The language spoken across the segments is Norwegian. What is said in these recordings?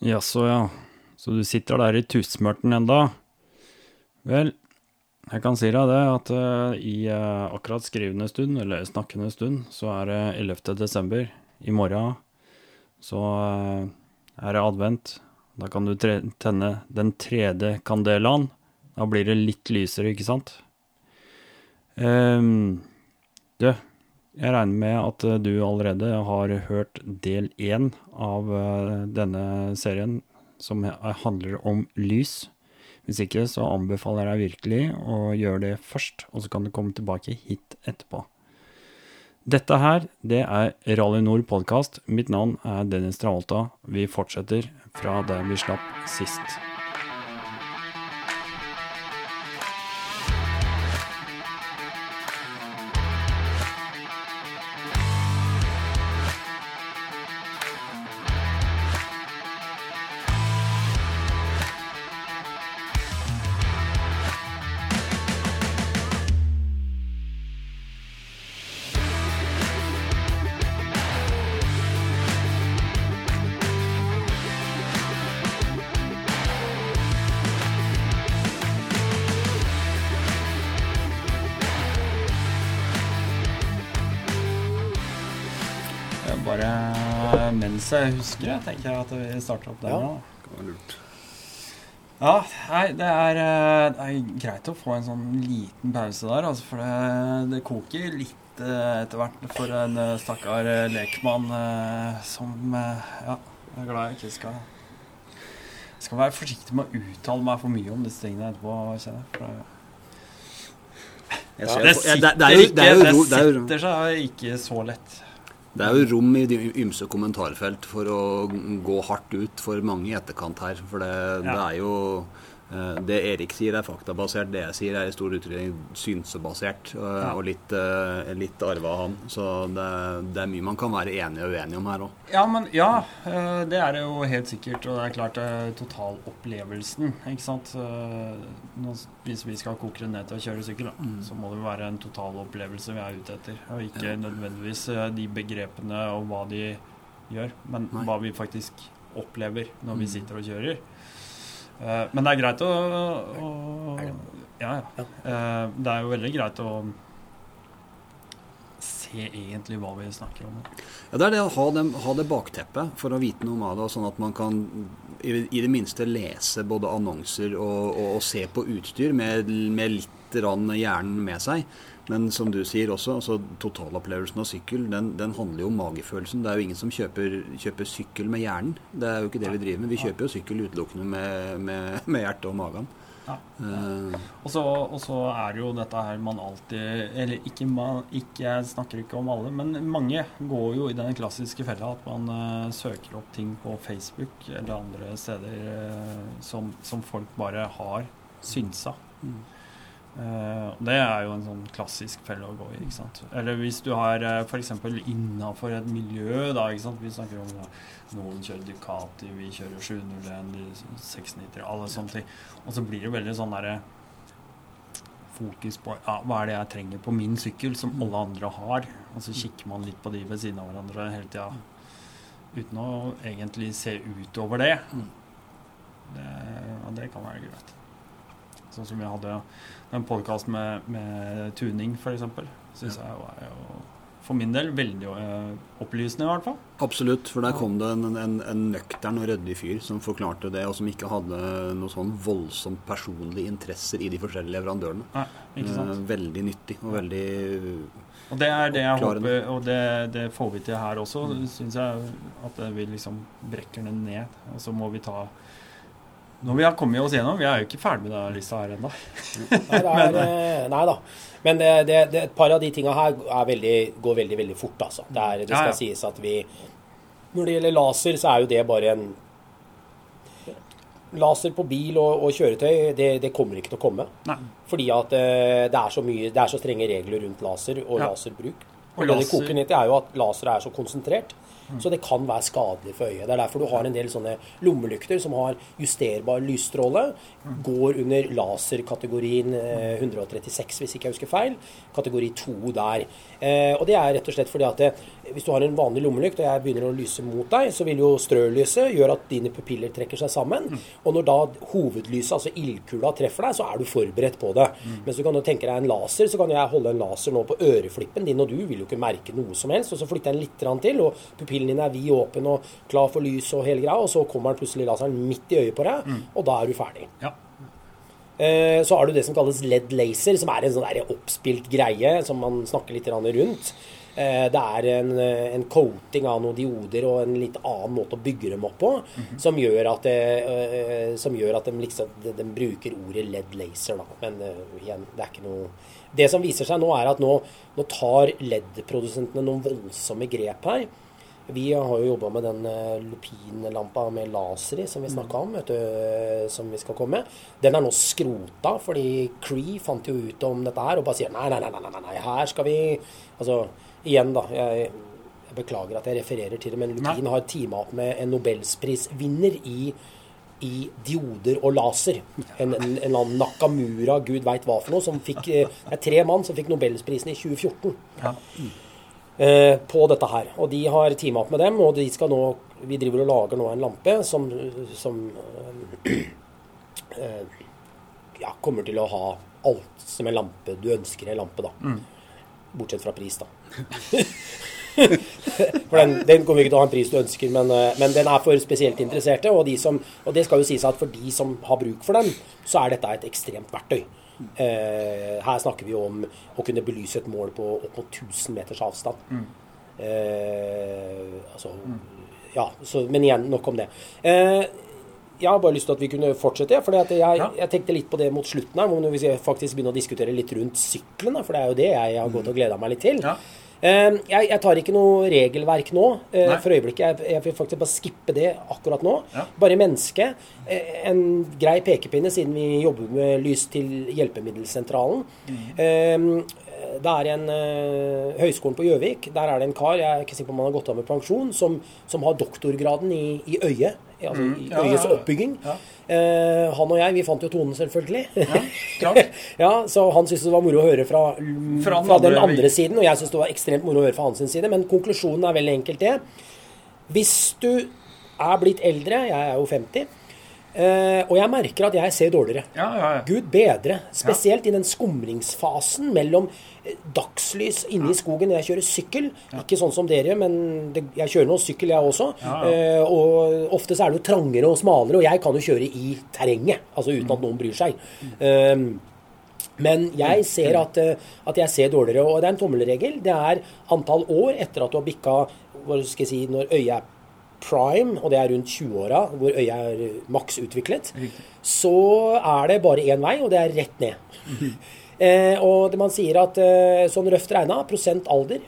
Jaså, ja. Så du sitter der i tusmørten enda? Vel, jeg kan si deg det at uh, i uh, akkurat skrivende stund, eller snakkende stund, så er det 11. desember. I morgen så uh, er det advent. Da kan du tenne den tredje kandelaen. Da blir det litt lysere, ikke sant? Um, du, jeg regner med at eh, du allerede har hørt del én av eh, denne serien, som handler om lys. Hvis ikke, så anbefaler jeg deg virkelig å gjøre det først, og så kan du komme tilbake hit etterpå. Dette her, det er Rally Nord podkast. Mitt navn er Dennis Travolta. Vi fortsetter fra der vi slapp sist. Husker, det, tenker jeg at vi starter opp der Ja. nå. Det var lurt. Ja, nei, det er, eh, det er greit å få en sånn liten pause der, altså, for det, det koker litt eh, etter hvert for en eh, stakkar eh, lekmann eh, som eh, Ja, jeg er glad jeg ikke skal skal være forsiktig med å uttale meg for mye om disse tingene etterpå, kjenner jeg. For det, ja, det, sitter det, det er jo, det er jo, ro- det er setter seg ikke så lett. Det er jo rom i de ymse kommentarfelt for å gå hardt ut for mange i etterkant her. For det, det er jo Det Erik sier er faktabasert, det jeg sier er i stor utredning synsebasert. Og, litt, eh, litt arva av han. Så det, det er mye man kan være enig og uenig om her òg. Ja, men ja, eh, det er det jo helt sikkert. Og det er klart eh, totalopplevelsen, ikke sant. Eh, hvis vi skal koke det ned til å kjøre sykkel, da, Mm. så må det jo være en totalopplevelse vi er ute etter. Og ikke nødvendigvis eh, de begrepene og hva de gjør, men hva vi faktisk opplever når vi Mm. sitter og kjører. Eh, Men det er greit å, å? Ja, ja. Eh, Det er jo veldig greit å se egentlig hva vi snakker om. Ja, det er det å ha det, ha det bakteppet for å vite noe om det, sånn at man kan i, det minste lese både annonser og, og, og se på utstyr med, med litt rann hjernen med seg. Men som du sier også, altså totalopplevelsen av sykkel, den, den handler jo om magefølelsen. Det er jo ingen som kjøper, kjøper sykkel med hjernen. Det er jo ikke det vi driver med. Vi kjøper jo sykkel utelukkende med, med, med hjertet og magen. Ja. Eh, Og så, og så er det jo dette her man alltid Eller ikke, man, ikke jeg snakker ikke om alle, men mange går jo i den klassiske fella at man uh, søker opp ting på Facebook eller andre steder uh, som, som folk bare har synsa. Mm. Eh, og det er jo en sånn klassisk felle å gå i. ikke sant? Eller hvis du har uh, f.eks. innafor et miljø, da. ikke sant? Vi snakker om da, noen kjører Ducati, vi kjører 701, de 690, alle sånne ting. Og så blir det veldig sånn derre fokus på ja, hva er det jeg trenger på min sykkel som alle andre har. Og så kikker man litt på de ved siden av hverandre hele tida uten å egentlig se utover det. Det, ja, det kan være greit. Sånn som vi hadde en podkast med, med tuning, f.eks. Syns jeg var jo for min del veldig eh, opplysende, i hvert fall. Absolutt, for der kom det en, en, en nøktern og ryddig fyr som forklarte det, og som ikke hadde noe sånn voldsomt personlige interesser i de forskjellige leverandørene. Nei, ikke sant? Eh, veldig nyttig og veldig Og det er det jeg håper, og det, det får vi til her også, syns jeg. At vi liksom brekker den ned. Og så må vi ta Når vi har kommet oss gjennom Vi er jo ikke ferdig med denne lista her ennå. Nei, er, eh, nei da. Men det, det, det, et par av de tinga her er veldig, går veldig veldig fort, altså. Det, er, det skal ja. sies at vi Når det gjelder laser, så er jo det bare en Laser på bil og, og kjøretøy, det, det kommer ikke til å komme. Nei. Fordi at eh, det er så mye, det er så strenge regler rundt laser og Ja. laserbruk. Og Og det det koker ned til, er jo at laseret er så konsentrert. Så det kan være skadelig for øyet. Det er derfor du har en del sånne lommelykter som har justerbar lysstråle. Går under laserkategorien eh, 136, hvis ikke jeg husker feil. Kategori 2 der. Eh, og det er rett og slett fordi at det, hvis du har en vanlig lommelykt og jeg begynner å lyse mot deg, så vil jo strølyset gjøre at dine pupiller trekker seg sammen. Mm. Og når da hovedlyset, altså ildkula, treffer deg, så er du forberedt på det. Mm. Mens du kan jo tenke deg en laser, så kan jeg holde en laser nå på øreflippen din, og du vil jo ikke merke noe som helst. Og så flytter jeg den litt til, og pupillen din er vid åpen og klar for lys og hele greia, og så kommer den plutselig laseren midt i øyet på deg, og da er du ferdig. Ja. Eh, Så har du det som kalles LED laser, som er en sånn oppspilt greie som man snakker litt rundt. Eh, Det er en, eh, en coating av noen dioder og en litt annen måte å bygge dem opp på, som gjør at, det, eh, som gjør at de, liksom, de, de bruker ordet LED laser. Da. Men igjen, det er ikke noe Det som viser seg nå, er at nå, nå tar LED-produsentene noen voldsomme grep her. Vi har jo jobba med den lupinlampa med laser i, som vi snakka om, vet du, som vi skal komme. Den er nå skrota, fordi Cree fant jo ut om dette her og bare sier nei, nei, nei, nei, nei her skal vi Altså, igjen, da. Jeg, jeg beklager at jeg refererer til det, men lupin har teama opp med en nobelsprisvinner i i dioder og laser. En, en, en annen Nakamura, gud veit hva for noe, som fikk eh, Det er tre mann som fikk nobelsprisen i 2014 Ja. eh, på dette her. Og de har teama opp med dem, og de skal nå Vi driver og lager nå en lampe som, som eh, ja, kommer til å ha alt som en lampe du ønsker en lampe, da. Bortsett fra pris, da. For den, den kommer ikke til å ha en pris du ønsker, men, eh, men den er for spesielt interesserte. Og, de som, og det skal jo sies at for de som har bruk for den, så er dette et ekstremt verktøy. Eh, her snakker vi om å kunne belyse et mål på opp mot 1000 meters avstand. Eh, altså, ja, så, men igjen, nok om det. Eh, jeg har bare lyst til at vi kunne fortsette. For jeg, Ja. jeg tenkte litt på det mot slutten her. Hvor vi faktisk begynner å diskutere litt rundt sykkelen. For det er jo det jeg har gått og gleda meg litt til. Ja. Eh, Jeg, jeg tar ikke noe regelverk nå. eh, Nei. For øyeblikket. Jeg, jeg vil faktisk bare skippe det akkurat nå. Ja. Bare menneske. Eh, En grei pekepinne, siden vi jobber med lys til Hjelpemiddelsentralen. Mm. Eh, Det er en eh, Høgskolen på Gjøvik. Der er det en kar, jeg er ikke sikker på om han har gått av med pensjon, som, som har doktorgraden i, i øyet. Altså i Mm. Ja, øyets ja, ja. oppbygging. Eh, han og jeg, vi fant jo tonen, selvfølgelig. Ja, klart. Ja, så han syntes det var moro å høre fra, Fra fra, den andre- andre siden, og jeg syntes det var ekstremt moro å høre fra hans side. Men konklusjonen er veldig enkelt det. Hvis du er blitt eldre, jeg er jo 50, Uh, og jeg merker at jeg ser dårligere. Ja, ja, ja. Gud bedre. Spesielt i den skumringsfasen mellom eh, dagslys inne i skogen når jeg kjører sykkel. Ikke sånn som dere, men det, jeg kjører nå sykkel, jeg også. Eh, og ofte så er det jo trangere og smalere, og jeg kan jo kjøre i terrenget. Altså uten at noen bryr seg. Eh, men jeg ser at, eh, at jeg ser dårligere. Og det er en tommelregel. Det er antall år etter at du har bikka hva skal jeg si, når øyet er prime, og det er rundt 20-åra, hvor øyet er maks utviklet, så er det bare én vei, og det er rett ned. Eh, og det man sier at eh, sånn røft regna, prosent alder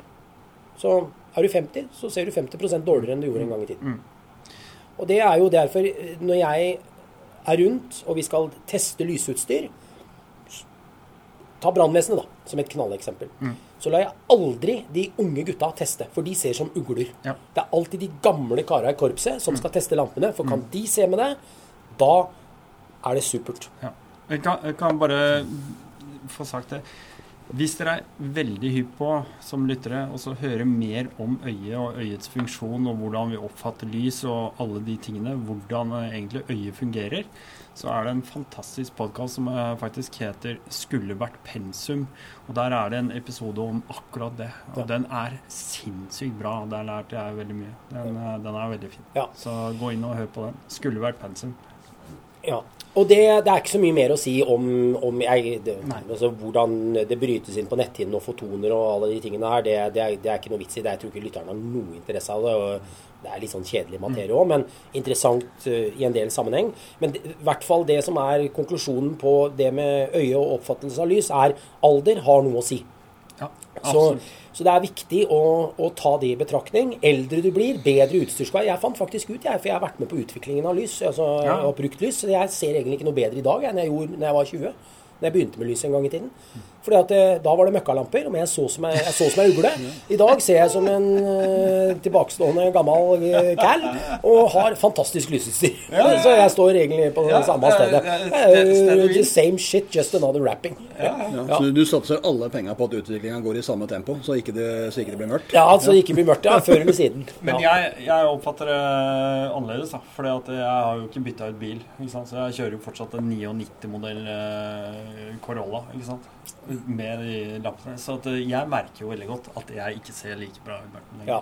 Så er du 50, så ser du 50% dårligere enn du gjorde en gang i tiden. Og det er jo derfor, eh, når jeg er rundt og vi skal teste lysutstyr Ta brannvesenet, da, som et knalleksempel. Så lar jeg aldri de unge gutta teste, for de ser som ugler. Ja. Det er alltid de gamle kara i korpset som skal teste lampene, for kan de se med det, da er det supert. Ja. Jeg kan, jeg kan bare få sagt det. Hvis dere er veldig hypp på, som lyttere, å så høre mer om øyet og øyets funksjon og hvordan vi oppfatter lys og alle de tingene, hvordan eh, egentlig øyet fungerer, så er det en fantastisk podkast som eh, faktisk heter 'Skulle vært pensum'. Og Der er det en episode om akkurat det. Og Ja. den er sinnssykt bra. Der lærte jeg veldig mye. Den, eh, den er veldig fin. Ja. Så gå inn og hør på den. 'Skulle vært pensum'. Ja. Og det, det er ikke så mye mer å si om, om jeg, det, altså, hvordan det brytes inn på netthinnen og fotoner og alle de tingene her. Det, det, er, det er ikke noe vits i det. Jeg tror ikke lytterne har noe interesse av det. og Det er litt sånn kjedelig materie òg, men interessant uh, i en del sammenheng. Men i hvert fall det som er konklusjonen på det med øye og oppfattelse av lys, er alder har noe å si. Ja, Så, så det er viktig å, å ta det i betraktning. Eldre du blir, bedre utstyr skal Jeg fant faktisk ut, jeg, for jeg har vært med på utviklingen av lys. altså Ja. og brukt lys, Jeg ser egentlig ikke noe bedre i dag enn jeg gjorde da jeg var 20. Når jeg begynte med lys en gang i tiden. Fordi at det, Da var det møkkalamper, men jeg så som ei, jeg så som ei ugle. I dag ser jeg som en uh, tilbakestående gammel uh, cal og har fantastisk lysutstyr. så jeg står egentlig på det Ja, samme stedet. the same shit, just another wrapping. Ja, så du satser alle penga på at utviklinga går i samme tempo, så ikke det, så ikke det blir mørkt? Ja, så ikke blir mørkt, ja. Før eller siden. Men jeg, jeg oppfatter det annerledes, da. For jeg har jo ikke bytta ut bil. Ikke sant? Så jeg kjører jo fortsatt en 99-modell eh, Corolla. Ikke sant? Med de lappene. Så at, eh, jeg merker jo veldig godt at jeg ikke ser like bra ut. Ja.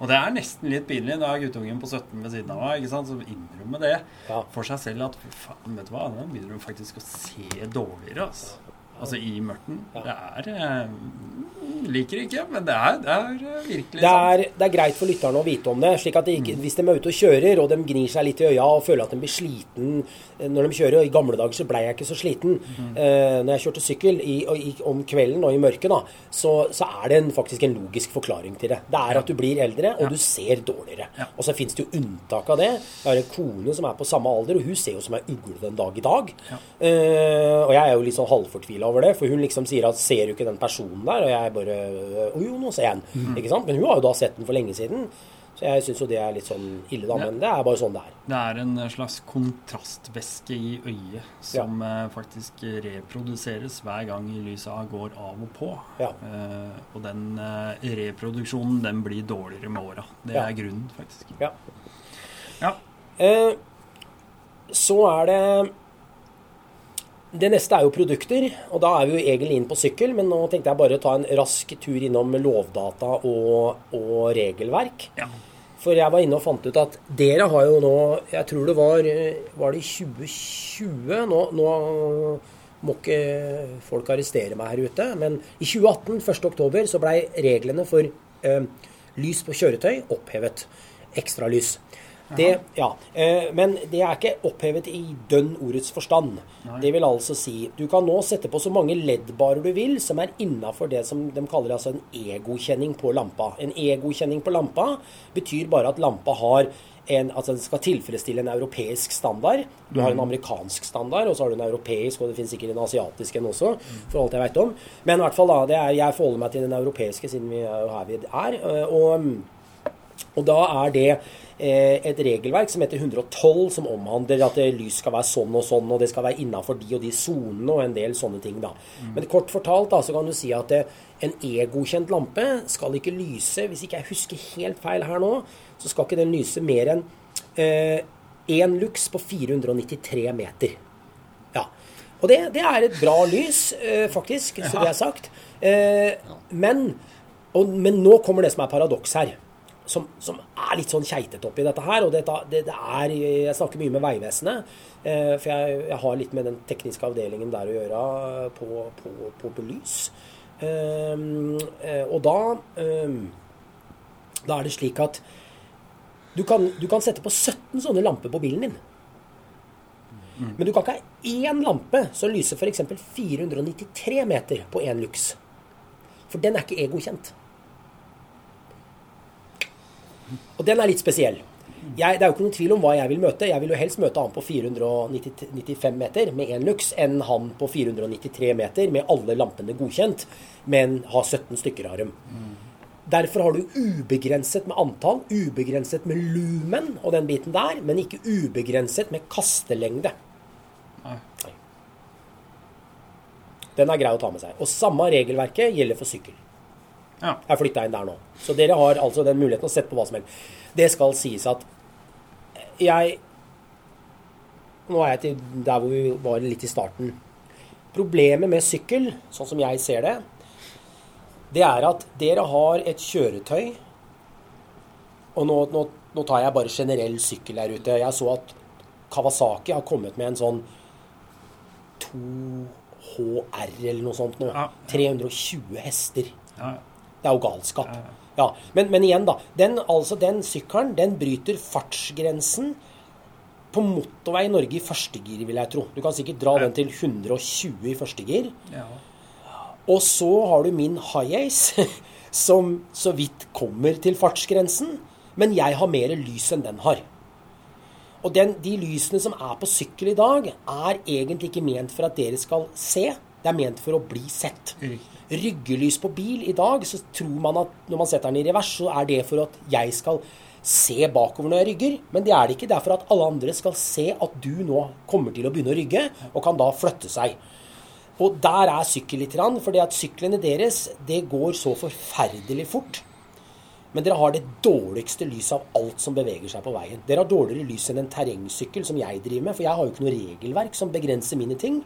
Og det er nesten litt pinlig. Da er guttungen på 17 ved siden av meg, så innrømmer det Ja. for seg selv at faen, vet du hva, nå begynner du faktisk å se dårligere. Altså. Altså i mørken. Det er eh, Liker ikke, men det er, det er eh, virkelig Det er, det er greit for lytterne å vite om det. slik at de ikke, Hvis de er ute og kjører, og de gnir seg litt i øya og føler at de blir sliten eh, når de kjører og I gamle dager så ble jeg ikke så sliten. Eh, når jeg kjørte sykkel i, og i, om kvelden og i mørket, da, så, så er det en, faktisk en logisk forklaring til det. Det er at du blir eldre, og du ser dårligere. Ja. Og så fins det jo unntak av det. Jeg har en kone som er på samme alder, og hun ser jo som ei ugle den dag i dag. Eh, og jeg er jo litt sånn halvfortvila over det, for hun liksom sier at 'ser du ikke den personen der?' Og jeg bare 'Å jo, nå ser jeg den'. Ikke sant? Men hun har jo da sett den for lenge siden. Så jeg syns jo det er litt sånn ille, da. Men det er bare sånn det er. Det er en slags kontrastvæske i øyet som ja. faktisk reproduseres hver gang lysa går av og på. Ja. Uh, og den uh, reproduksjonen den blir dårligere med åra. Det Ja. er grunnen, faktisk. Ja. Ja. Uh, så er det Det neste er jo produkter, og da er vi jo egentlig inn på sykkel. Men nå tenkte jeg bare å ta en rask tur innom lovdata og, og regelverk. Ja. For jeg var inne og fant ut at dere har jo nå Jeg tror det var Var det i 2020? Nå, nå må ikke folk arrestere meg her ute, men i 2018, 1.10, så blei reglene for eh, lys på kjøretøy opphevet. Ekstralys. Det, ja, eh, men det er ikke opphevet i dønn ordets forstand. Det vil altså si du kan nå sette på så mange leddbarer du vil som er innafor det som de kaller altså en egokjenning på lampa. En egokjenning på lampa betyr bare at lampa har en, altså den skal tilfredsstille en europeisk standard. Du har en amerikansk standard, og så har du en europeisk, og det finnes sikkert en asiatisk en også, for alt jeg vet om. Men i hvert fall da, det er, jeg forholder meg til den europeiske, siden vi er jo her vi er. eh, Og, og da er det et regelverk som heter 112, som omhandler at eh, lys skal være sånn og sånn, og det skal være innafor de og de sonene, og en del sånne ting. da. Men kort fortalt da, så kan du si at eh, en E-godkjent lampe skal ikke lyse, hvis ikke jeg husker helt feil her nå, så skal ikke den lyse mer enn én lux på 493 meter. Ja. Og det, det er et bra lys, eh, faktisk, så det er sagt. Eh, men, og, men nå kommer det som er paradoks her. Som, som er litt sånn keitete oppi dette her. Og dette, det, det er, jeg snakker mye med Vegvesenet. Eh, for jeg, jeg har litt med den tekniske avdelingen der å gjøre på, på, på, Belys. lys. Eh, eh, og da eh, Da er det slik at du kan, du kan sette på 17 sånne lamper på bilen din. Men du kan ikke ha én lampe som lyser f.eks. 493 meter på én lux. For den er ikke E-godkjent. Og den er litt spesiell. Jeg, det er jo ikke noen tvil om hva jeg vil møte. Jeg vil jo helst møte han på 495 meter med én lux enn han på 493 meter med alle lampene godkjent, men ha 17 stykker av dem. Derfor har du ubegrenset med antall, ubegrenset med lumen og den biten der, men ikke ubegrenset med kastelengde. Nei. Den er grei å ta med seg. Og samme regelverket gjelder for sykkel. Ja. Er flytta inn der nå. Så dere har altså den muligheten å sette på hva som helst. Det skal sies at jeg Nå er jeg til der hvor vi var litt i starten. Problemet med sykkel, sånn som jeg ser det, det er at dere har et kjøretøy Og nå, nå, nå tar jeg bare generell sykkel her ute. Jeg så at Kawasaki har kommet med en sånn 2HR eller noe sånt nå. Ja. 320 hester. Ja. Det er jo galskap. Ja, men, men igjen, da. Den, altså, den sykkelen den bryter fartsgrensen på motorvei i Norge i første gir, vil jeg tro. Du kan sikkert dra den til 120 i første gir. ja. Og så har du min high ace, som så vidt kommer til fartsgrensen. Men jeg har mer lys enn den har. Og den, de lysene som er på sykkel i dag, er egentlig ikke ment for at dere skal se. Det er ment for å bli sett. Ryggelys på bil i dag, så tror man at når man setter den i revers, så er det for at jeg skal se bakover når jeg rygger. Men det er det ikke. Det er for at alle andre skal se at du nå kommer til å begynne å rygge, og kan da flytte seg. Og der er sykkel litt, det at syklene deres det går så forferdelig fort. Men dere har det dårligste lyset av alt som beveger seg på veien. Dere har dårligere lys enn en terrengsykkel som jeg driver med, for jeg har jo ikke noe regelverk som begrenser mine ting.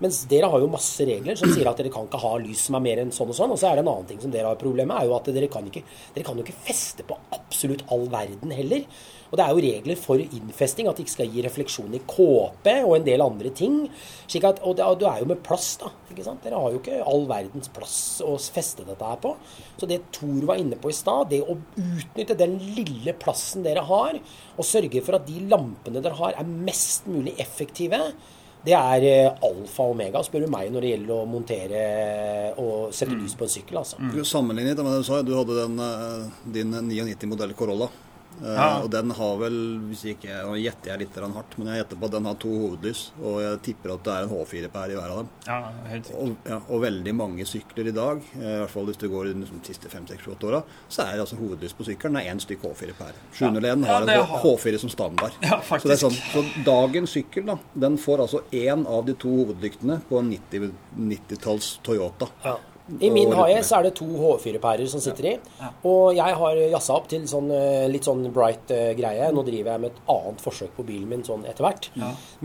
Mens dere har jo masse regler som sier at dere kan ikke ha lys som er mer enn sånn og sånn. Og så er det en annen ting som dere har problemet, er jo at dere kan, ikke, dere kan jo ikke feste på absolutt all verden heller. Og det er jo regler for innfesting, at det ikke skal gi refleksjon i kåpe og en del andre ting. Slik at, og det er jo med plass, da. ikke sant? Dere har jo ikke all verdens plass å feste dette her på. Så det Tor var inne på i stad, det å utnytte den lille plassen dere har, og sørge for at de lampene dere har, er mest mulig effektive, det er eh, alfa og omega, spør du meg, når det gjelder å montere og sette lys på en sykkel. altså. Du Sammenlignet med det du sa, du hadde den, eh, din 99-modell Corolla. Eh, Ja. Og den har vel, hvis ikke Nå gjetter jeg litt hardt, men jeg gjetter på at den har to hovedlys. Og jeg tipper at det er en H4-pære i hver av dem. Ja, helt. Og, ja, og veldig mange sykler i dag, eh, i hvert fall hvis du går de siste 5-6-8 åra, så er det altså hovedlys på sykkelen det er én stykk H4-pære. 701 Ja, har en har- H4 som standard. Så, det er sånn, så dagens sykkel da, den får altså én av de to hovedlyktene på en 90 90-talls Toyota. Ja. I min haie så er det to H4-pærer som sitter i. Og jeg har jazza opp til sånn, eh, litt sånn bright uh, greie. Nå driver jeg med et annet forsøk på bilen min sånn etter hvert.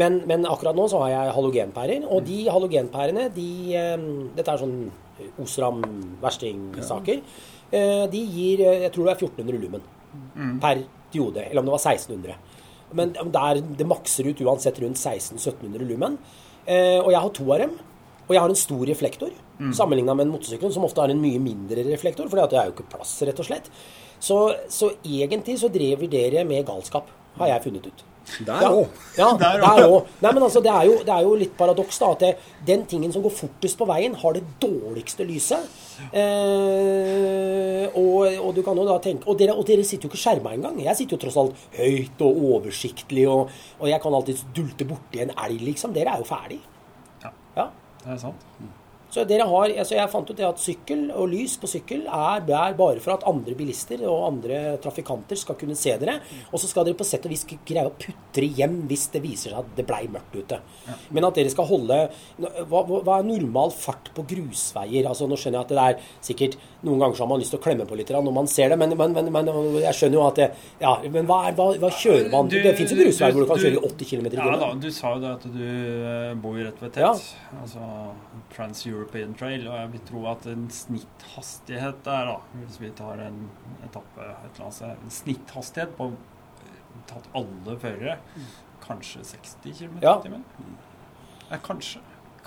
Men, men akkurat nå så har jeg halogenpærer. Og de halogenpærene, de um, Dette er sånn Osram versting-saker. Uh, De gir Jeg tror det er 1400 lumen per diode. Eller om det var 1600. Men der, det makser ut uansett rundt 1600-1700 lumen. Uh, og jeg har to av dem. Og jeg har en stor reflektor, mm. sammenligna med en motorsykkel, som ofte har en mye mindre reflektor, for det er jo ikke plass, rett og slett. Så, så egentlig så driver dere med galskap, har jeg funnet ut. Der òg. ja Der der òg. Nei, men altså, det er jo, det er jo litt paradoks, da. At det, den tingen som går fortest på veien, har det dårligste lyset. Eh, og, og du kan jo da tenke Og dere, og dere sitter jo ikke skjerma engang. Jeg sitter jo tross alt høyt og oversiktlig, og, og jeg kan alltid dulte borti en elg, liksom. Dere er jo ferdig. Ja, Ja. det er sant. Så dere har, altså jeg fant ut det at sykkel og lys på sykkel er, er bare for at andre bilister og andre trafikanter skal kunne se dere. Og så skal dere på sett og vis greie å putre hjem hvis det viser seg at det blei mørkt ute. Men at dere skal holde hva, hva er normal fart på grusveier? Altså Nå skjønner jeg at det er sikkert Noen ganger så har man lyst til å klemme på litt når man ser det, men, men, men, men jeg skjønner jo at det Ja, men hva, er, hva, hva kjører man Du- Det fins jo grusveier hvor du kan kjøre i 80 km i Ja da, du sa jo det at du bor jo rett ved Ja. tett. Altså Trans-European Trail. Og jeg vil tro at en snitthastighet der, da, hvis vi tar en etappe et eller annet sted, en snitthastighet på eh, tatt alle førere, kanskje 60 km Ja. i timen? Ja, kanskje.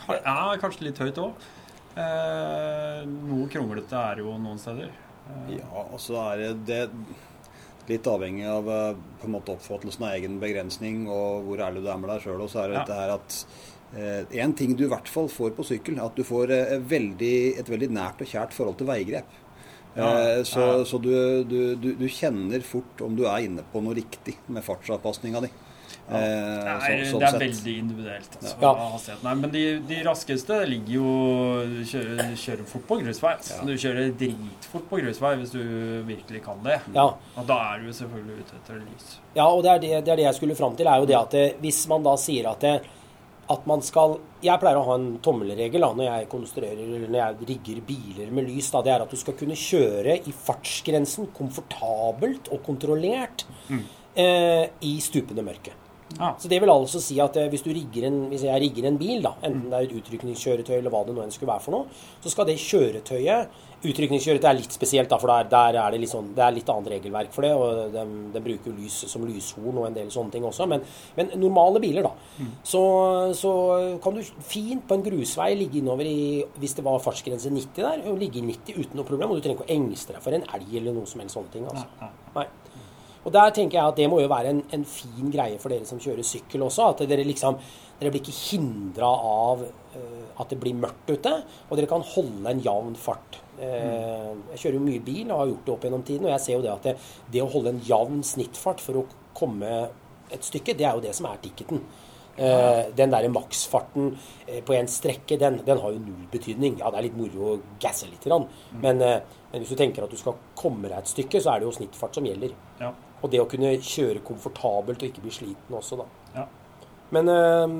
Ja, kanskje litt høyt òg. Eh, noe kronglete er jo noen steder. Eh, Ja, og så er det, det litt avhengig av eh, på en måte oppfattelsen av egen begrensning og hvor ærlig du er med deg sjøl. Og så er det Ja. dette her at en ting du i hvert fall får på sykkel, at du får eh, veldig, et veldig nært og kjært forhold til veigrep. Ja, ja. så så du, du, du, du kjenner fort om du er inne på noe riktig med fartsavpasninga di. Ja. Det er, sånn det er sett. veldig individuelt. Altså, Ja. Nei, men de, de raskeste ligger jo Du kjører, kjører fort på grusvei. Ja. Du kjører dritfort på grusvei hvis du virkelig kan det. Ja. Og da er du selvfølgelig ute etter lys. Ja, og det er det, det er det jeg skulle fram til, er jo det at det, hvis man da sier at det, at man skal Jeg pleier å ha en tommelregel da, når jeg konstruerer eller når jeg rigger biler med lys. Da, det er at du skal kunne kjøre i fartsgrensen komfortabelt og kontrollert eh, i stupende mørke. Ja. Så det vil altså si at eh, hvis, du rigger en, hvis jeg rigger en bil, da, enten det er et utrykningskjøretøy eller hva det nå enn skulle være for noe, så skal det kjøretøyet Utrykningskjøretøy er litt spesielt, da, for der, der er det litt sånn, det er litt annet regelverk for det. og De, de bruker lys som lyshorn og en del sånne ting også. Men, men normale biler, da. Så, så kan du fint på en grusvei ligge innover i Hvis det var fartsgrense 90 der, og ligge i 90 uten noe problem. Og du trenger ikke å engste deg for en elg eller noe som helst sånne ting. altså. Nei. Og der tenker jeg at det må jo være en, en fin greie for dere som kjører sykkel også. At dere liksom Dere blir ikke hindra av uh, at det blir mørkt ute, og dere kan holde en jevn fart. Eh, jeg kjører jo mye bil og har gjort det opp gjennom tiden, og jeg ser jo det at det, det å holde en jevn snittfart for å komme et stykke, det er jo det som er ticketen. Uh, den der maksfarten uh, på en strekke, den, den har jo null betydning. Ja, det er litt moro å gasse litt, grann, men, uh, men hvis du tenker at du skal komme deg et stykke, så er det jo snittfart som gjelder. Ja. Og det å kunne kjøre komfortabelt og ikke bli sliten også, da. Ja. Men,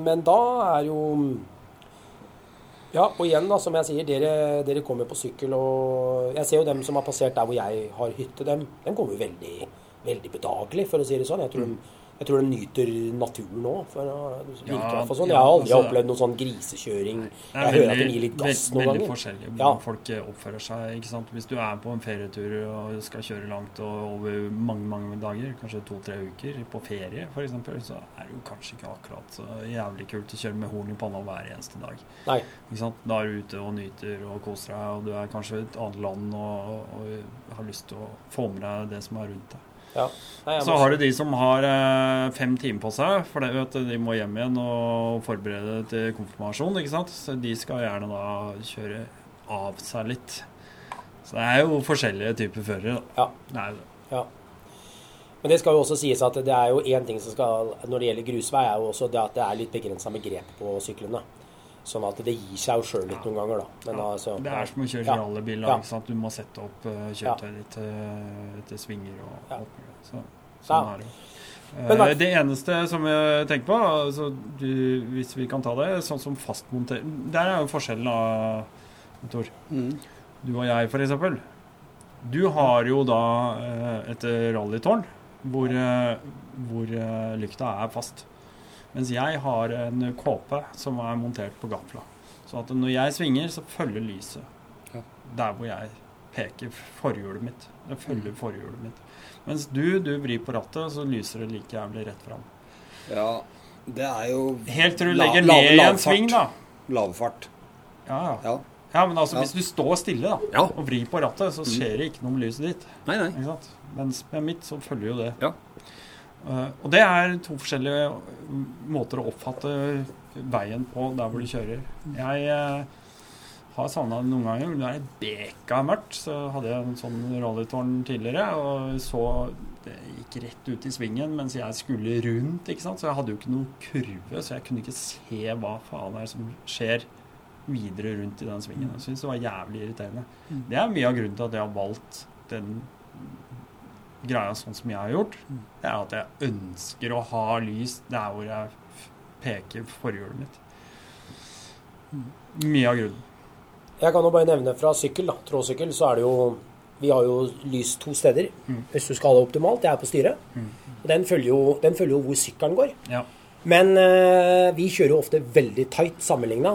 men da er jo Ja, og igjen, da, som jeg sier, dere, dere kommer på sykkel, og jeg ser jo dem som har passert der hvor jeg har hytte, dem, dem kommer jo veldig, veldig bedagelig, for å si det sånn. Jeg tror de jeg tror de nyter naturen nå. For å virke Ja, sånn. Jeg har aldri altså- opplevd noen sånn grisekjøring. Jeg er hører at de gir litt gass noen veldig ganger. forskjellig hvordan Ja. folk oppfører seg. ikke sant? Hvis du er på en ferietur og skal kjøre langt og over mange mange dager, kanskje to-tre uker, på ferie f.eks., så er det jo kanskje ikke akkurat så jævlig kult å kjøre med horn i panna hver eneste dag. Nei. Ikke sant? Da er du ute og nyter og koser deg, og du er kanskje i et annet land og, og har lyst til å få med deg det som er rundt deg. Ja. Nei, Så har du de som har eh, fem timer på seg, for det, vet de må hjem igjen og forberede til konfirmasjon. ikke sant? Så de skal gjerne da kjøre av seg litt. Så det er jo forskjellige typer førere. da. Ja. Det er det. Ja. Men det skal jo også sies at det er jo én ting som skal Når det gjelder grusvei, er jo også det at det er litt begrensa med grep på syklene. Sånn at det gir seg jo sjøl litt noen ganger, da. Men Ja, altså Det er som å kjøre rallybil. Ja, Ja. Du må sette opp uh, kjøretøyet ditt til, til svinger og Ja. alt mulig. Så, Ja. sånn er det. Men Eh, det eneste som jeg tenker på, altså, du, hvis vi kan ta det, sånn som fastmontering Der er jo forskjellen, da, Tor. Mm. Du og jeg, f.eks. Du har jo da uh, et rallytårn hvor, eh, hvor eh, lykta er fast. Mens jeg har en kåpe som er montert på gafla. Så at når jeg svinger, så følger lyset Ja. der hvor jeg peker forhjulet mitt. Det følger forhjulet mitt. Mens du, du vrir på rattet, så lyser det like jævlig rett fram. Ja, det er jo Helt til du La- legger lav- ned i en sving, da. lavfart. Ja, ja. Ja. ja, men altså Ja. hvis du står stille da, Ja. og vrir på rattet, så skjer det ikke noe med lyset ditt. Nei, nei. Mens med mitt så følger jo det. Ja. Eh, og det er to forskjellige måter å oppfatte veien på der hvor du kjører. Jeg eh, har savna det noen ganger. Når det er beka mørkt, så hadde jeg en sånn rallytårn tidligere. Og så det gikk rett ut i svingen mens jeg skulle rundt. ikke sant? Så jeg hadde jo ikke noen kurve, så jeg kunne ikke se hva faen er som skjer videre rundt i den svingen. Jeg syns det var jævlig irriterende. Det er mye av grunnen til at jeg har valgt den greia sånn som jeg har gjort. Det er at jeg ønsker å ha lys der hvor jeg peker forhjulet mitt. Mye av grunnen. Jeg kan jo bare nevne fra sykkel, da, tråsykkel, så er det jo Vi har jo lys to steder Mm. hvis du skal ha det optimalt. Jeg er på styret. Og den følger, jo, den følger jo hvor sykkelen går. Ja. Men øh, vi kjører jo ofte veldig tight sammenligna.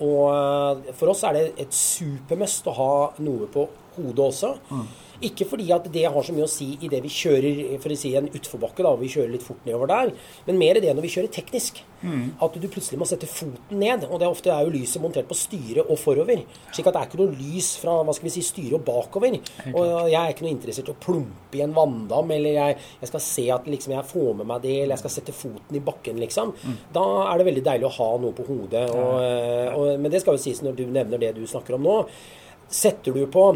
og for oss er det et supermust å ha noe på hodet også. Ikke fordi at det har så mye å si i det vi kjører for å si en utforbakke, da, og vi kjører litt fort nedover der, men mer i det når vi kjører teknisk. At du plutselig må sette foten ned. Og det er ofte er jo lyset montert på styret og forover. Slik at det er ikke noe lys fra hva skal vi si, styret og bakover. Og jeg er ikke noe interessert i å plumpe i en vanndam, eller jeg, jeg skal se at liksom, jeg får med meg det, eller jeg skal sette foten i bakken, liksom. Da er det veldig deilig å ha noe på hodet. Og, og, men det skal jo sies når du nevner det du snakker om nå. Setter du på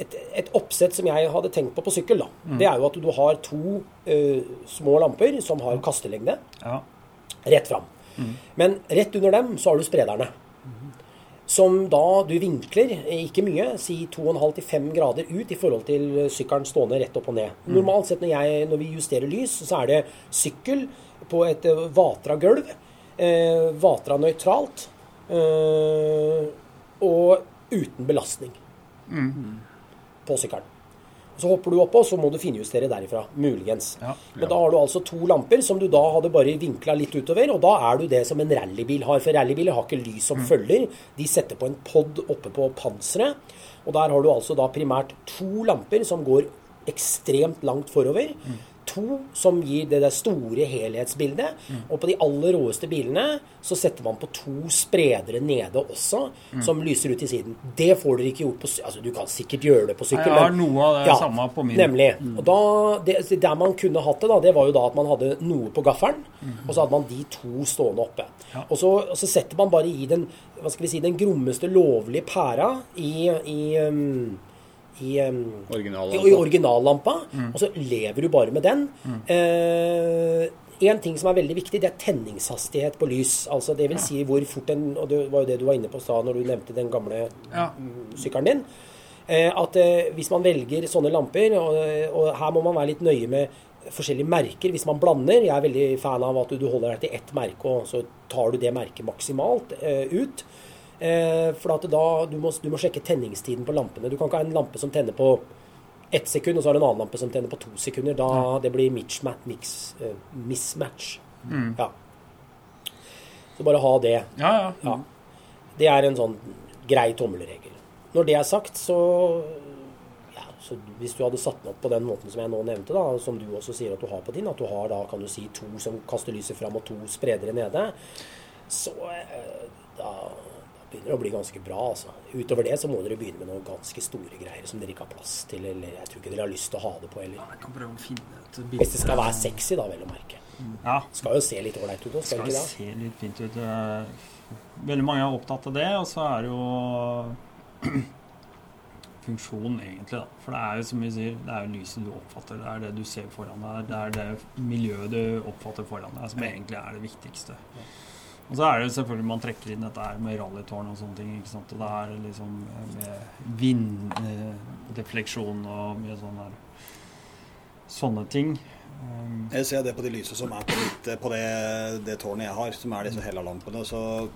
et, et oppsett som jeg hadde tenkt på på sykkel, da, det er jo at du har to uh, små lamper som har kastelengde ja. rett fram. Men rett under dem så har du sprederne. Som da du vinkler, eh, ikke mye, si 2,5-5 grader ut i forhold til sykkelen stående rett opp og ned. Normalt sett når, jeg, når vi justerer lys, så er det sykkel på et eh, vatra gulv. Eh, vatra nøytralt. Eh, og uten belastning på sykkelen. Så hopper du oppå, så må du finjustere derifra. Muligens. Ja. Men da har du altså to lamper som du da hadde bare vinkla litt utover, og da er du det som en rallybil har. For rallybiler har ikke lys som følger. De setter på en pod oppe på panseret. Og der har du altså da primært to lamper som går ekstremt langt forover. To som gir det der store helhetsbildet. Og på de aller råeste bilene så setter man på to spredere nede også, som lyser ut i siden. Det får dere ikke gjort på Altså, du kan sikkert gjøre det på sykkel. Jeg har men- noe av det samme på min. Nemlig. Og da, det, der man kunne hatt det, da, det var jo da at man hadde noe på gaffelen, og så hadde man de to stående oppe. Ja. Og, så, og så setter man bare i den hva skal vi si, den grommeste lovlige pæra i, i, um, i, um, Original. i, i originallampa, og så lever du bare med den. Eh, En ting som er veldig viktig, det er tenningshastighet på lys. Altså det vil si hvor fort en Og det var jo det du var inne på i stad når du nevnte den gamle Ja. mm, sykkelen din. Eh, at eh, hvis man velger sånne lamper, og, og her må man være litt nøye med forskjellige merker hvis man blander. Jeg er veldig fan av at du, du holder deg til ett merke, og så tar du det merket maksimalt eh, ut. Eh, for at da, du må, du må sjekke tenningstiden på lampene. Du kan ikke ha en lampe som tenner på ett sekund, og så har du en annen lampe som tenner på to sekunder. Da det blir mix, mix, eh, mismatch. Ja. Så bare ha det. Ja, ja. Ja. Det er en sånn grei tommelregel. Når det er sagt, så, ja, så Hvis du hadde satt den opp på den måten som jeg nå nevnte, da, som du også sier at du har på din, at du har da kan du si to som kaster lyset fram og to spredere nede, så eh, da begynner å bli ganske bra. altså. Utover det så må dere begynne med noen ganske store greier som dere ikke har plass til, eller jeg tror ikke dere har lyst til å ha det på heller. Jeg kan prøve å finne et bilde. Hvis det skal være sexy, da, vel å merke. Ja, Skal jo se litt ålreit ut òg, skal skal ikke det? se litt fint ut. Eh, Veldig mange er opptatt av det, og så er det jo funksjon, egentlig. da. For det er jo som vi sier, det er jo lyset du oppfatter, det er det du ser foran deg, det er det miljøet du oppfatter foran deg, som egentlig er det viktigste. Og så er det selvfølgelig man trekker inn dette her med rallytårn og sånne ting. ikke sant? Og det er liksom med vinddefleksjon og mye sånn der Sånne ting. Um, Jeg ser det på de lysene som er på, mitt, på det, det tårnet jeg har, som er disse Hella-lampene. Så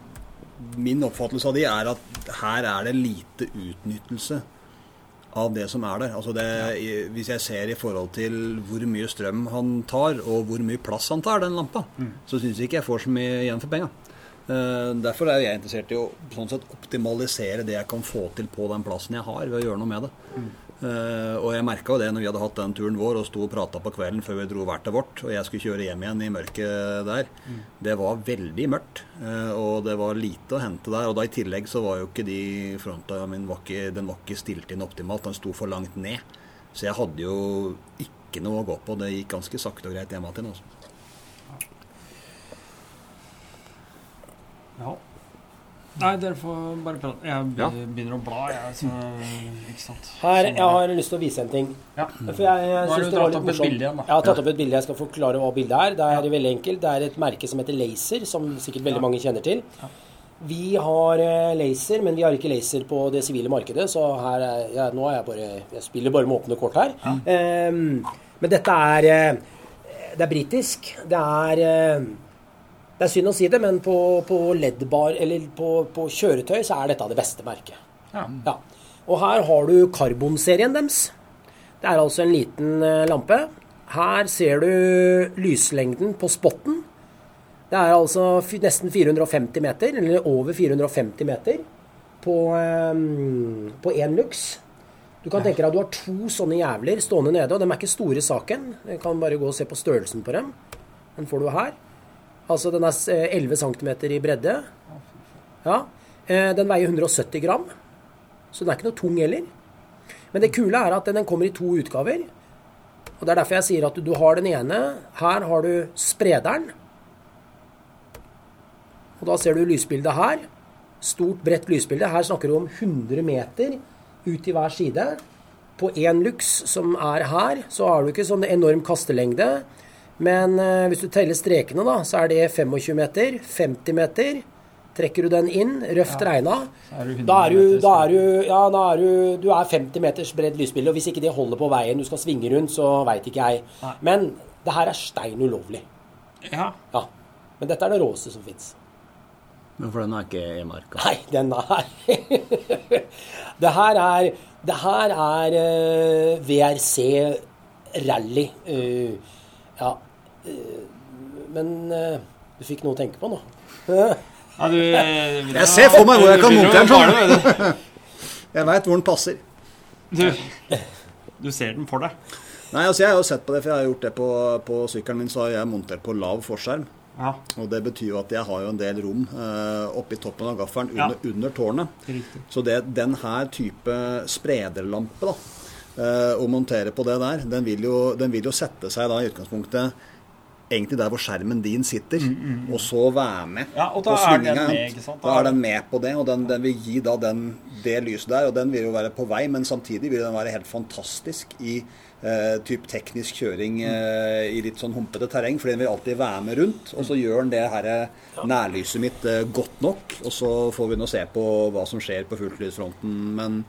min oppfattelse av de er at her er det lite utnyttelse av det som er der. Altså det, i- Hvis jeg ser i forhold til hvor mye strøm han tar, og hvor mye plass han tar, den lampa, så syns jeg ikke jeg får så mye igjen for penga. Uh, derfor er jeg interessert i å sånn sett optimalisere det jeg kan få til på den plassen jeg har, ved å gjøre noe med det. Eh, og jeg merka jo det når vi hadde hatt den turen vår og sto og prata på kvelden før vi dro hver til vårt, og jeg skulle kjøre hjem igjen i mørket der. Det var veldig mørkt, eh, og det var lite å hente der. Og da i tillegg så var jo ikke de fronta min var ikke, den var ikke stilt inn optimalt, den sto for langt ned. Så jeg hadde jo ikke noe å gå på. Det gikk ganske sakte og greit hjem igjen. Altså. ja. Nei, dere får bare prate. Jeg Ja. begynner å bla, jeg. Så, ikke sant. Her, Sånn jeg har lyst til å vise en ting. Ja. For jeg, jeg Nå har du det var dratt litt opp et bilde igjen, da. Jeg har tatt opp et bilde. Jeg skal forklare hva bildet er. Det er veldig enkelt. Det er et merke som heter Laser, som sikkert veldig Ja. mange kjenner til. Ja. Vi har eh, laser, men vi har ikke laser på det sivile markedet, så her er, ja, nå er jeg bare Jeg spiller bare med åpne kort her. Um, men dette er eh, Det er britisk. Det er eh, Det er synd å si det, men på, på LED-bar, eller på, på kjøretøy, så er dette det beste merket. Ja. Ja. Og her har du karbonserien deres. Det er altså en liten eh, lampe. Her ser du lyslengden på spotten. Det er altså nesten 450 meter, eller over 450 meter, på, eh, på én lux. Du kan tenke deg at du har to sånne jævler stående nede, og de er ikke store i saken. Du kan bare gå og se på størrelsen på dem. Den får du her. Altså den er eh, 11 cm i bredde. Ja. Eh, Den veier 170 gram, så den er ikke noe tung heller. Men det kule er at den kommer i to utgaver. Og Det er derfor jeg sier at du har den ene. Her har du sprederen. Og da ser du lysbildet her. Stort, bredt lysbilde. Her snakker du om 100 meter ut i hver side. På én lux, som er her, så har du ikke sånn enorm kastelengde. Men eh, hvis du teller strekene, da, så er det 25 meter, 50 meter. Trekker du den inn, røft regna, du 100 da er du, da er du, ja, da er du, du er 50 meters bredt lysbilde. Og hvis ikke det holder på veien du skal svinge rundt, så veit ikke jeg. Nei. Men det her er stein ulovlig. Ja. Ja. Men dette er det råeste som fins. Men for den er ikke i marka? Nei, den er Det her er Det her er uh, VRC rally. Uh, ja. Eh, men eh, du fikk noe å tenke på nå. ja du, Jeg ser for meg hvor jeg kan montere den sånn. Jeg veit hvor den passer. Du, du ser den for deg. Nei, altså Jeg har jo sett på det, for jeg har gjort det på, på sykkelen min. Så har jeg montert på lav forskjerm. Ja, Og det betyr jo at jeg har jo en del rom eh, oppi toppen av gaffelen Ja. under, under tårnet. riktig. Så det, den her type sprederlampe da, eh, å montere på det der, den vil, jo, den vil jo sette seg da i utgangspunktet egentlig der hvor skjermen din sitter, og så være med Ja, og da på med. Da er den med på det, og den, den vil gi da den, det lyset der, og den vil jo være på vei, men samtidig vil den være helt fantastisk i eh, typ teknisk kjøring eh, i litt sånn humpete terreng, fordi den vil alltid være med rundt, og så gjør den det her eh, nærlyset mitt eh, godt nok, og så får vi nå se på hva som skjer på fulltlysfronten, men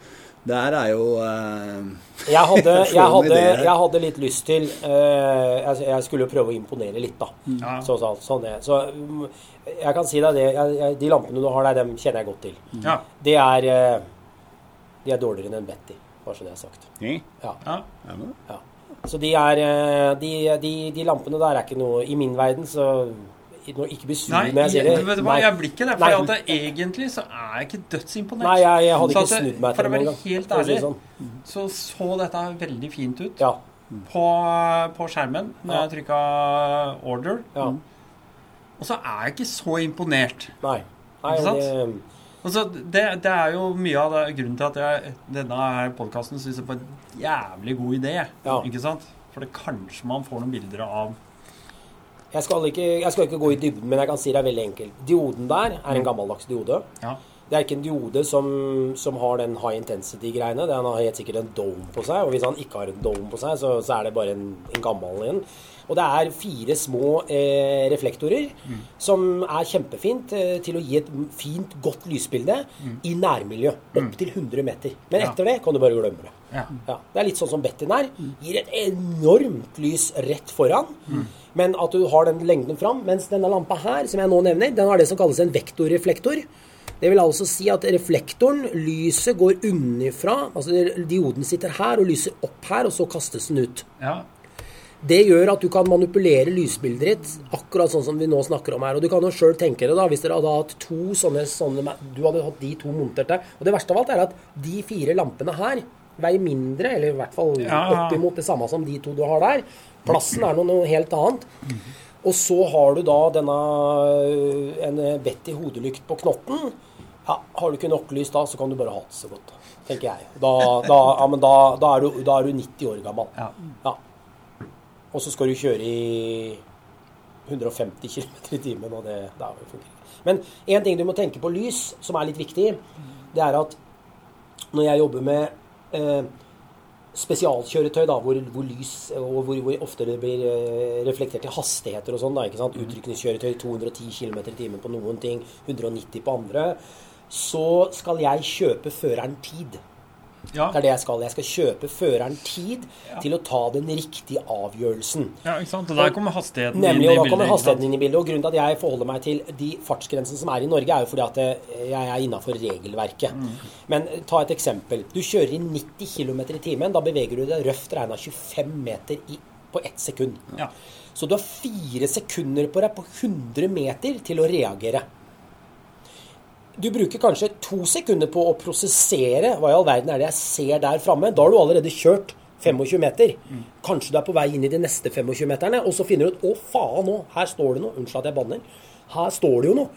det her er jo uh, Jeg hadde, jeg, hadde, jeg hadde litt lyst til uh, jeg, jeg skulle jo prøve å imponere litt, da. Ja. Så, så, sånn er. så mm, jeg kan si deg det. Jeg, jeg, de lampene du har der, dem kjenner jeg godt til. Ja. Det er uh, De er dårligere enn Betty, bare så det er sagt. ja. Ja. Så de er eh, de, de, de lampene der er ikke noe I min verden så Nå ikke bli sur når jeg sier det. vet du hva, jeg blir ikke det. For at det, egentlig så er jeg ikke dødsimponert. Nei, jeg, jeg hadde Så ikke snudd meg For til være engang. helt for å si det ærlig, sånn. så så dette veldig fint ut Ja. på, på skjermen når jeg trykka order. ja. Og så er jeg ikke så imponert. Nei. Nei Ikke sant? det, Altså, det, det er jo mye av det, grunnen til at jeg, denne podkasten syns jeg var en jævlig god idé. Ja. Ikke sant? For det kanskje man får noen bilder av jeg, skal ikke, jeg skal ikke gå i dybden, men jeg kan si det er veldig enkelt. Dioden der er en gammeldags diode. Ja. Det er ikke en diode som, som har den high intensity-greiene. Den har helt sikkert en dome på seg, og hvis han ikke har en dome på seg, så, så er det bare en, en gammel en. Og det er fire små eh, reflektorer som er kjempefint eh, til å gi et fint, godt lysbilde i nærmiljø. Opp til 100 meter. Men etter det kan du bare glemme det. Ja. Ja, det er litt sånn som Bettin er. Gir et enormt lys rett foran. Men at du har den lengden fram. Mens denne lampa her, som jeg nå nevner, den har det som kalles en vektorreflektor. Det vil altså si at reflektoren, lyset, går unnifra. Altså dioden sitter her og lyser opp her, og så kastes den ut. ja. Det gjør at du kan manipulere lysbildet ditt akkurat sånn som vi nå snakker om her. Og du kan jo sjøl tenke deg da, hvis dere hadde hatt to sånne, sånne Du hadde hatt de to monterte. Og det verste av alt er at de fire lampene her veier mindre, eller i hvert fall Ja, oppimot det samme som de to du har der. Plassen er noe, noe helt annet. Og så har du da denne en Betty hodelykt på knotten. Ja, Har du ikke nok lys da, så kan du bare ha det så godt, tenker jeg. Da, da, ja, men da, da, er du, da er du 90 år gammel. Ja. Og så skal du kjøre i 150 km i timen, og det, det funker ikke. Men én ting du må tenke på lys, som er litt viktig, det er at når jeg jobber med eh, spesialkjøretøy, da, hvor, hvor lys og hvor, hvor ofte det blir eh, reflektert i hastigheter og sånn, utrykningskjøretøy 210 km i timen på noen ting, 190 på andre, så skal jeg kjøpe føreren tid. Ja. Det er det jeg skal. Jeg skal kjøpe føreren tid til å ta den riktige avgjørelsen. ja, ikke sant? Og der kommer hastigheten Nemlig, inn i og da bildet. kommer hastigheten inn i bildet. Og grunnen til at jeg forholder meg til de fartsgrensene som er i Norge, er jo fordi at eh, jeg er innafor regelverket. Mm. Men ta et eksempel. Du kjører i 90 km i timen. Da beveger du deg røft regna 25 meter i, på ett sekund. Ja. Så du har fire sekunder på deg på 100 meter til å reagere. Du bruker kanskje to sekunder på å prosessere hva i all verden er det jeg ser der framme. Da har du allerede kjørt 25 meter. Kanskje du er på vei inn i de neste 25 meterne, og så finner du ut 'Å, faen, nå, her står det noe'. Unnskyld at jeg banner. Her står det jo noe.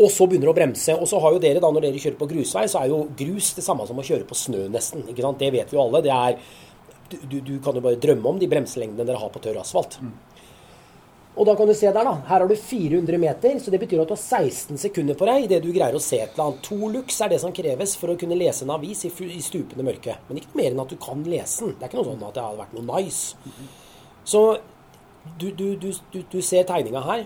Og så begynner du å bremse. Og så har jo dere, da, når dere kjører på grusvei, så er jo grus det samme som å kjøre på snø, nesten. Ikke sant? Det vet vi jo alle. Det er du, du, kan jo bare drømme om de bremselengdene dere har på tørr asfalt. Og da kan du se der, da. Her har du 400 meter, så det betyr at du har 16 sekunder på deg idet du greier å se et eller annet. To lux er det som kreves for å kunne lese en avis i, i stupende mørke. Men ikke mer enn at du kan lese den. Det er ikke noe sånn at det hadde vært noe nice. Så du, du, du, du, ser tegninga her.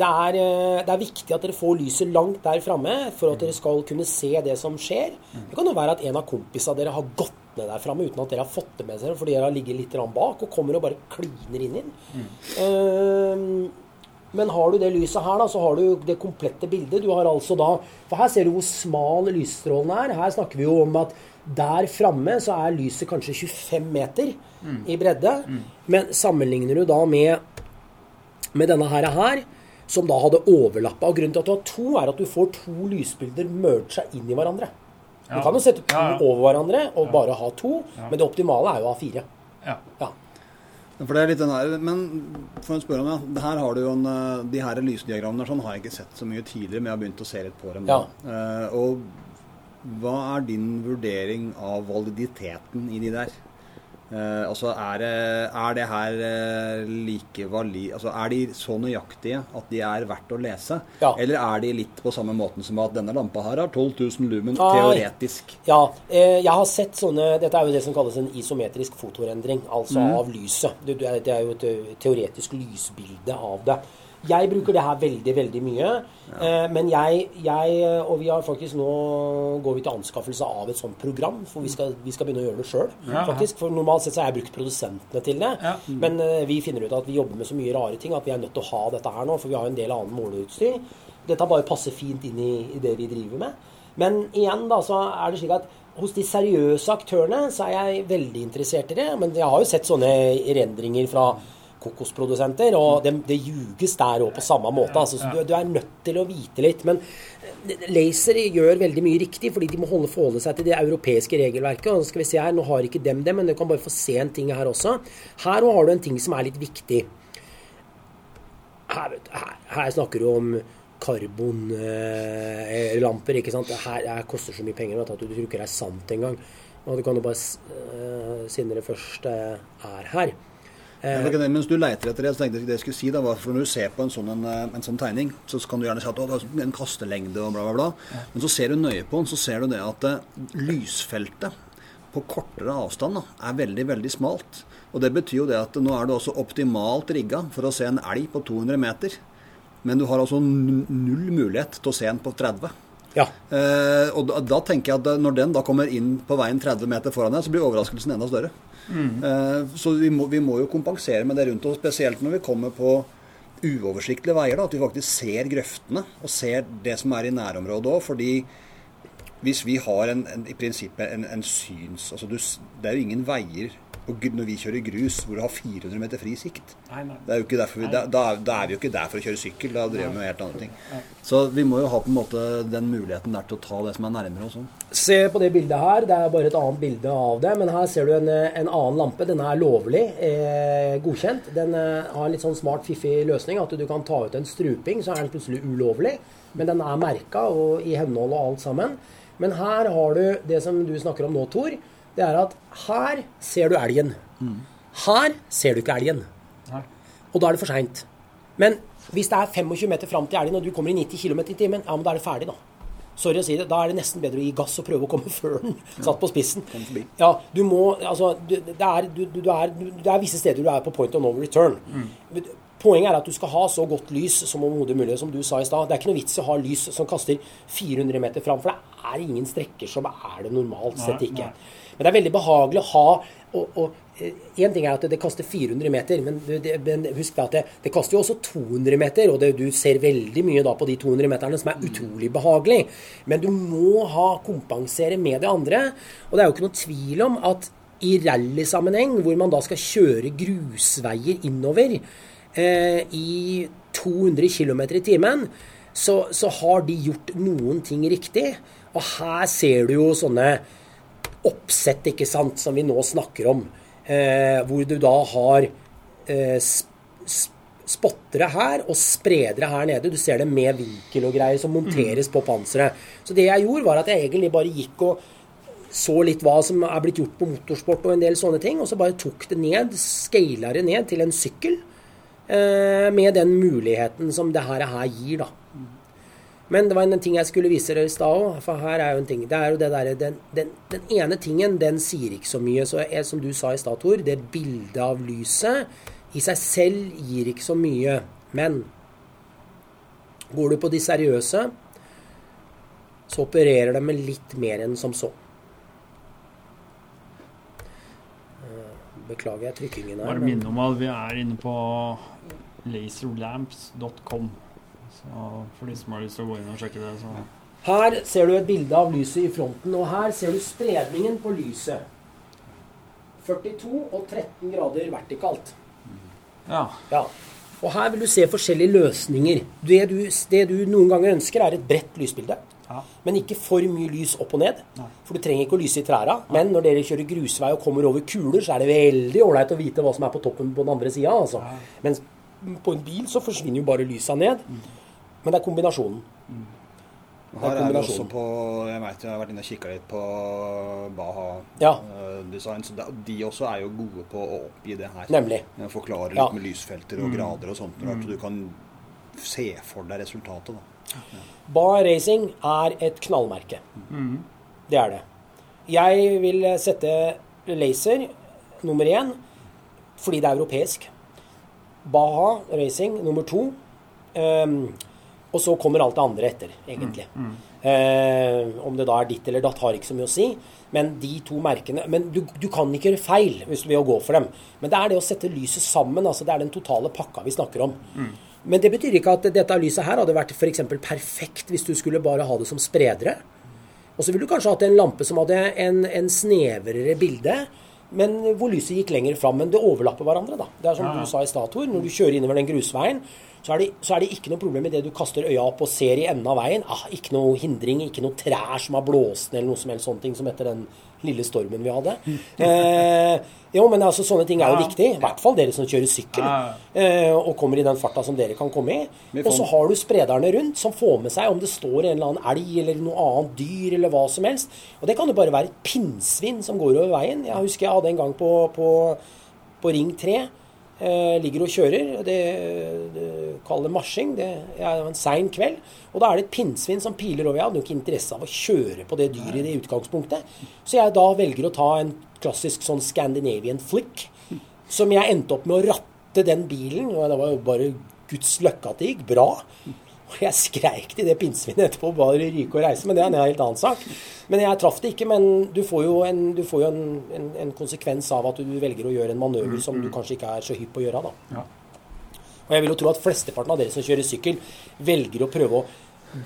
Det er, eh, det er viktig at dere får lyset langt der framme for at dere skal kunne se det som skjer. Det kan jo være at en av kompisene dere har gått ned der framme uten at dere har fått det med seg fordi dere har ligget litt bak og kommer og bare kliner inn i den. Eh, men har du det lyset her, da, så har du det komplette bildet. Du har altså da For her ser du hvor smal lysstrålen er. Her snakker vi jo om at der framme så er lyset kanskje 25 meter i bredde. Men sammenligner du da med, med denne her, her som da hadde overlappa. Grunnen til at du har to, er at du får to lysbilder merge seg inn i hverandre. Du Ja. kan jo sette to Ja, ja. over hverandre og bare ha to, men det optimale er jo å ha fire. Ja. Ja. For det er litt den her, Men for å spørre om ja, det her har du jo en, eh, De her lysdiagrammene sånn har jeg ikke sett så mye tidligere, men jeg har begynt å se litt på dem. nå. Ja. Uh, og hva er din vurdering av validiteten i de der? Eh, altså er er det her eh, like vali... Altså er de så nøyaktige at de er verdt å lese? Ja. Eller er de litt på samme måten som at denne lampa her har 12 000 lumen Nei. teoretisk? Ja, eh, jeg har sett sånne Dette er jo det som kalles en isometrisk fotorendring, altså Mm. av lyset. Det, det, er, er jo et eh, teoretisk lysbilde av det. Jeg bruker det her veldig, veldig mye. Eh, men jeg, jeg Og vi har faktisk nå går vi til anskaffelse av et sånt program, for vi skal, vi skal begynne å gjøre det sjøl. Ja. faktisk. For normalt sett så har jeg brukt produsentene til det. Ja. Men eh, vi finner ut at vi jobber med så mye rare ting at vi er nødt til å ha dette her nå, for vi har jo en del annen måleutstyr. Dette bare passer fint inn i, i det vi driver med. Men igjen da, så er det slik at hos de seriøse aktørene så er jeg veldig interessert i det. Men jeg har jo sett sånne rendringer fra kokosprodusenter, og det, det ljuges der òg på samme måte. Altså, så du, du er nødt til å vite litt. Men Laser gjør veldig mye riktig, fordi de må holde, forholde seg til det europeiske regelverket. og skal vi se her, Nå har ikke dem det, men du kan bare få se en ting her også. Her har du en ting som er litt viktig. Her, her, her snakker du om karbonlamper. ikke sant? Her, her koster så mye penger at du tror ikke det er sant engang. Og du kan jo bare, eh, siden dere først eh, er her Ja, det Mens du leiter etter det, så tenkte jeg det jeg skulle si da, var for når du ser på en sånn, en, eh, en sånn tegning, så kan du gjerne si at det er en kastelengde og bla, bla, bla. Men så ser du nøye på den, så ser du det at eh, lysfeltet på kortere avstand da, er veldig, veldig smalt. Og det betyr jo det at nå er du også optimalt rigga for å se en elg på 200 meter. Men du har altså null mulighet til å se en på 30. Ja. Eh, og da, da tenker jeg at når den da kommer inn på veien 30 meter foran deg, så blir overraskelsen enda større. Eh, så vi må, vi må jo kompensere med det rundt oss, spesielt når vi kommer på uoversiktlige veier. Da, at vi faktisk ser grøftene og ser det som er i nærområdet òg. Fordi hvis vi har en, en, i prinsippet en, en syns altså du, Det er jo ingen veier gr- når vi kjører grus hvor du har 400 meter fri sikt. Nei, nei. Det er jo ikke derfor vi, da, da, er- vi jo ikke der for å kjøre sykkel, da driver vi med helt andre ting. Så vi må jo ha på en måte den muligheten der til å ta det som er nærmere oss. også. Se på det bildet her. Det er bare et annet bilde av det. Men her ser du en, eh, en annen lampe. Denne er lovlig. Eh, godkjent. Den eh, har en litt sånn smart, fiffig løsning. At du kan ta ut en struping, så er den plutselig ulovlig. Men den er merka og i henhold og alt sammen. Men her har du det som du snakker om nå, Tor. Det er at her ser du elgen. Her ser du ikke elgen. Nei. Og da er det for seint. Men hvis det er 25 meter fram til elgen, og du kommer i 90 km i timen, ja, men da er det ferdig, da. Sorry å si det. Da er det nesten bedre å gi gass og prøve å komme før den. Satt på spissen. Ja, du må Altså, du, det, er, du, du, er, det er visse steder du er på point of no return. Poenget er at du skal ha så godt lys som overhodet mulig, som du sa i stad. Det er ikke noe vits å ha lys som kaster 400 meter fram, for det er ingen strekker som er det normalt sett Nei, ikke. nei. Men det er veldig behagelig å ha og, og Én ting er at det, det kaster 400 meter, men, det, men husk at det, det kaster jo også 200 meter. Og du ser veldig mye da på de 200 meterne som er utrolig behagelig. Men du må ha kompensere med det andre. Og det er jo ikke noe tvil om at i rallysammenheng, hvor man da skal kjøre grusveier innover eh, i 200 km i timen, så, så har de gjort noen ting riktig. Og her ser du jo sånne oppsett, ikke sant, som vi nå snakker om. Eh, hvor du da har eh, sp sp spottere her og spredere her nede. Du ser det med vinkel og greier som monteres på panseret. Så det jeg gjorde, var at jeg egentlig bare gikk og så litt hva som er blitt gjort på motorsport og en del sånne ting, og så bare tok det ned, scala det ned til en sykkel. Eh, med den muligheten som det her, her gir, da. Men det var en ting jeg skulle vise dere i stad òg. For her er jo en ting Det er jo det derre den, den, den ene tingen, den sier ikke så mye. Så jeg, som du sa i stad, Tor, det bildet av lyset i seg selv gir ikke så mye. Men går du på de seriøse, så opererer de med litt mer enn som så. Eh, Beklager jeg trykkingen her. Bare minne om at vi er inne på laserlamps.com. Så for de som har lyst til å gå inn og sjekke det, så Her ser du et bilde av lyset i fronten, og her ser du spredningen på lyset. 42 og 13 grader vertikalt. Ja. Ja. Og her vil du se forskjellige løsninger. Det du, det du noen ganger ønsker, er et bredt lysbilde. Ja. Men ikke for mye lys opp og ned. Nei. For du trenger ikke å lyse i trærne. Men når dere kjører grusvei og kommer over kuler, så er det veldig ålreit å vite hva som er på toppen på den andre sida. Altså. Ja. Mens på en bil så forsvinner jo bare lysa ned. Men det er kombinasjonen. Mm. Her er er vi også på Jeg vet jeg har vært inne og kikka litt på Baha Ja. eh, Design. Så de- også er jo gode på å oppgi det her. Nemlig. Eh, Forklare litt Ja. med lysfelter og grader og sånt. Så du kan se for deg resultatet. da. Baha Racing er et knallmerke. Det er det. Jeg vil sette Laser nummer én fordi det er europeisk. Baha Racing nummer to. Ehm, og så kommer alt det andre etter, egentlig. Eh, om det da er ditt eller datt, har ikke så mye å si. Men de to merkene Men du, du kan ikke gjøre feil hvis du vil gå for dem. Men det er det å sette lyset sammen. altså Det er den totale pakka vi snakker om. Men det betyr ikke at dette lyset her hadde vært f.eks. perfekt hvis du skulle bare ha det som spredere. Og så ville du kanskje hatt en lampe som hadde en, en snevrere bilde, men hvor lyset gikk lenger fram. Men det overlapper hverandre, da. Det er som du sa i stad, Tor. Når du kjører innover den grusveien, så er, det, så er det ikke noe problem i det du kaster øya opp og ser i enden av veien. Ah, ikke noe hindring, ikke noe trær som har blåst ned, eller noe som helst sånne ting som etter den lille stormen vi hadde. Eh, jo, men altså, sånne ting er jo viktig. I hvert fall dere som kjører sykkel. Eh, og kommer i den farta som dere kan komme i. Og så har du sprederne rundt som får med seg om det står en eller annen elg eller noe annet dyr eller hva som helst. Og det kan jo bare være et pinnsvin som går over veien. Jeg husker jeg hadde en gang på, på, på Ring 3. Eh, ligger og kjører. Det, det Kall det marsjing. Det er en sein kveld. Og da er det et pinnsvin som piler over. Jeg hadde jo ikke interesse av å kjøre på det dyret i det utgangspunktet. Så jeg da velger å ta en klassisk sånn Scandinavian flick. Som jeg endte opp med å ratte den bilen. Og det var jo bare Guds løkke at det gikk bra. Og jeg skreik til det pinnsvinet etterpå, bare ryke og reise. Men det er en helt annen sak. Men jeg traff det ikke. Men du får jo en, du får jo en, en, en konsekvens av at du velger å gjøre en manøver som du kanskje ikke er så hypp på å gjøre. da. Ja. Og jeg vil jo tro at flesteparten av dere som kjører sykkel, velger å prøve å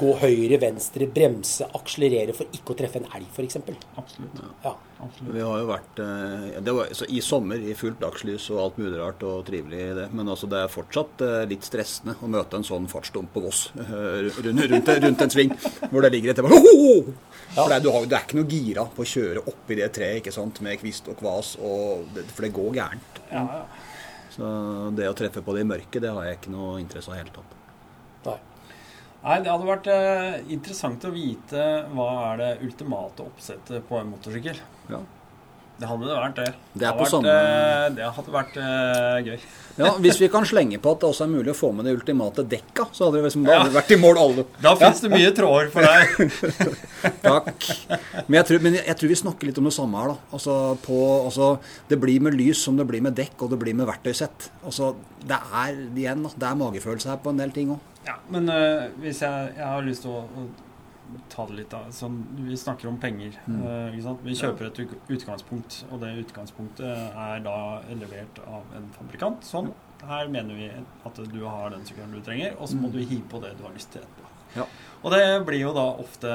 gå høyre, venstre, bremse, akselerere for ikke å treffe en elg, f.eks. Absolutt. Ja. Absolutt. Vi har jo vært eh, det var, så I sommer i fullt dagslys og alt mulig rart og trivelig i det. Men altså det er fortsatt eh, litt stressende å møte en sånn fartsdump på Voss eh, rundt, rundt, rundt en sving hvor det ligger et For det du, har, du er ikke noe gira på å kjøre oppi det treet ikke sant, med kvist og kvas, og det, for det går gærent. Ja, ja. Så det å treffe på det i mørket, det har jeg ikke noe interesse av i det hele tatt. Nei. Det hadde vært eh, interessant å vite hva er det ultimate oppsettet på en motorsykkel. Ja. Det hadde det vært, det. Det er hadde på vært, samme- eh, Det hadde vært eh, gøy. Ja, Hvis vi kan slenge på at det også er mulig å få med det ultimate dekka, så hadde vi liksom, ja. vært i mål alle. Da fins det mye tråder for deg. Takk. Men, jeg tror, men jeg, tror vi snakker litt om det samme her. da. Altså, på, altså, det blir med lys som det blir med dekk, og det blir med verktøysett. Altså, det er igjen, det er magefølelse her på en del ting òg. Ja, men uh, hvis jeg, jeg har lyst til å, å ta det litt da. Sånn, vi snakker om penger. ikke sant? Vi kjøper et utgangspunkt, og det utgangspunktet er da levert av en fabrikant. Sånn. Her mener vi at du har den sykkelen du trenger, og så må du hive på det du har lyst til etterpå. Ja. Og det blir jo da ofte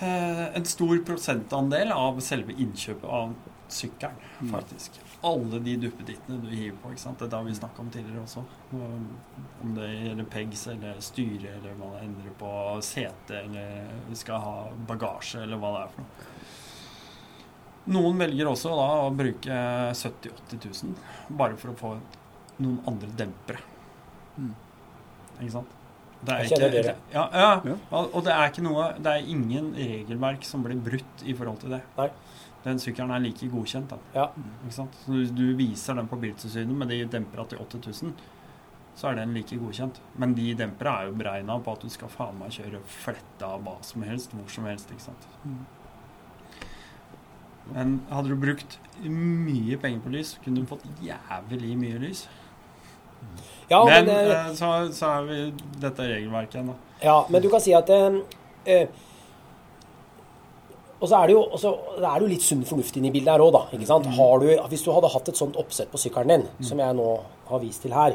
uh, en stor prosentandel av selve innkjøpet av sykkelen, faktisk. Alle de duppedittene du hiver på. ikke sant? Det har vi snakka om tidligere også. Om det gjelder pegs eller styre, eller hva det endrer på sete, eller vi skal ha bagasje, eller hva det er for noe. Noen velger også da å bruke 70 000-80 000 bare for å få noen andre dempere. Mm. Ikke sant? Det kjenner dere. Ja, ja. Ja. Og det er ikke noe Det er ingen regelverk som blir brutt i forhold til det. Nei. Den sykkelen er like godkjent. Ja. Så du viser den på Biltilsynet med de dempera til 8000, så er den like godkjent. Men de dempera er jo beregna på at du skal faen meg kjøre fletta hva som helst, hvor som helst. ikke sant? Men hadde du brukt mye penger på lys, kunne du fått jævlig mye lys. Ja, Men men, eh, eh, så, så er vi dette regelverket igjen, da. ja, men du kan si at eh, Og så er det jo, også, det er jo litt sunn fornuft inne i bildet her òg, da. Ikke sant? Har du, hvis du hadde hatt et sånt oppsett på sykkelen din, som jeg nå har vist til her,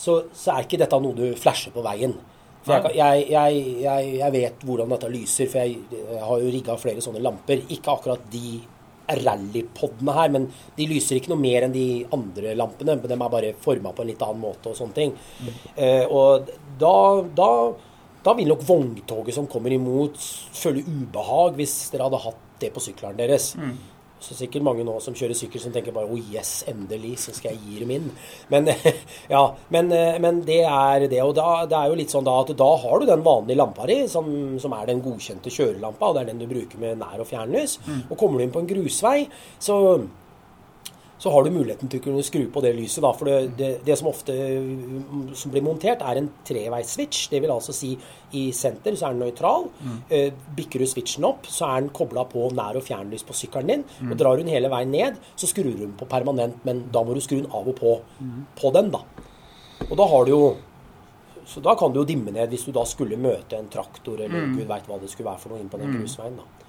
så, så er ikke dette noe du flasher på veien. For jeg, jeg, jeg, jeg, vet hvordan dette lyser, for jeg, har jo rigga flere sånne lamper. Ikke akkurat de rallypodene her, men de lyser ikke noe mer enn de andre lampene. Men de er bare forma på en litt annen måte og sånne ting. Eh, og da, da, da vil nok vogntoget som kommer imot, føle ubehag hvis dere hadde hatt det på syklene deres. Så sikkert mange nå som kjører sykkel som tenker bare oh yes, endelig, så skal jeg gi dem inn. Men, ja, men, men det er det. Og da, det er jo litt sånn da at da har du den vanlige lampa di, som, som, er den godkjente kjørelampa, og det er den du bruker med nær- og fjernlys. Mm. Og kommer du inn på en grusvei, så så har du muligheten til å kunne skru på det lyset. Da, for det, det, det, som ofte som blir montert, er en treveisswitch. Det vil altså si i senter så er den nøytral. Mm. Eh, bikker du switchen opp, så er den kobla på nær- og fjernlys på sykkelen din. Mm. Og drar hun hele veien ned, så skrur du den på permanent, men da må du skru den av og på mm. på den, da. Og da har du jo så da kan du jo dimme ned hvis du da skulle møte en traktor eller mm. gud veit hva det skulle være for noe inn på den mm. grusveien. da.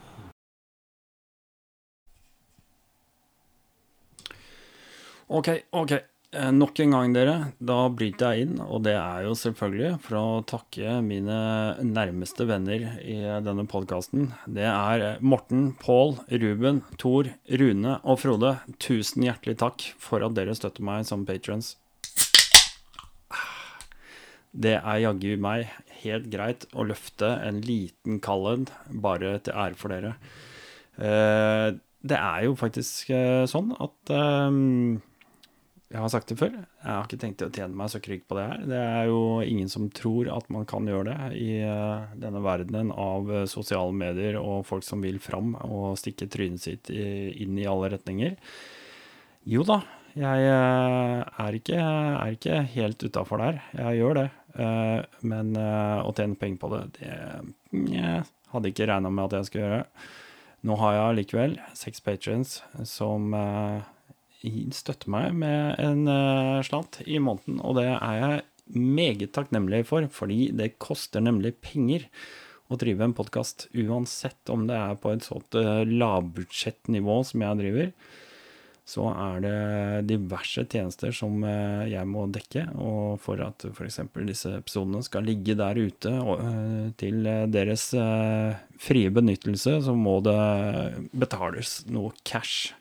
Ok, ok. Eh, nok en gang, dere. Da bryter jeg inn, og det er jo selvfølgelig for å takke mine nærmeste venner i denne podkasten. Det er Morten, Pål, Ruben, Tor, Rune og Frode. Tusen hjertelig takk for at dere støtter meg som patrons. Det er jaggu meg helt greit å løfte en liten kalled bare til ære for dere. Eh, det er jo faktisk eh, sånn at jeg har sagt det før. Jeg har ikke tenkt å tjene meg så krykt på det her. Det er jo ingen som tror at man kan gjøre det i uh, denne verdenen av uh, sosiale medier og folk som vil fram og stikke trynet sitt inn i alle retninger. Jo da, jeg uh, er, ikke, er, ikke, helt utafor der. Jeg gjør det. men å tjene penger på det, det jeg hadde ikke regna med at jeg skulle gjøre. Nå har jeg likevel seks patrients som støtter meg med en uh, slant i måneden, og det er jeg meget takknemlig for, fordi det koster nemlig penger å drive en podkast, uansett om det er på et sånt uh, lavbudsjettnivå som jeg driver. Så er det diverse tjenester som uh, jeg må dekke, og for at f.eks. disse episodene skal ligge der ute til deres frie benyttelse, så må det betales noe cash.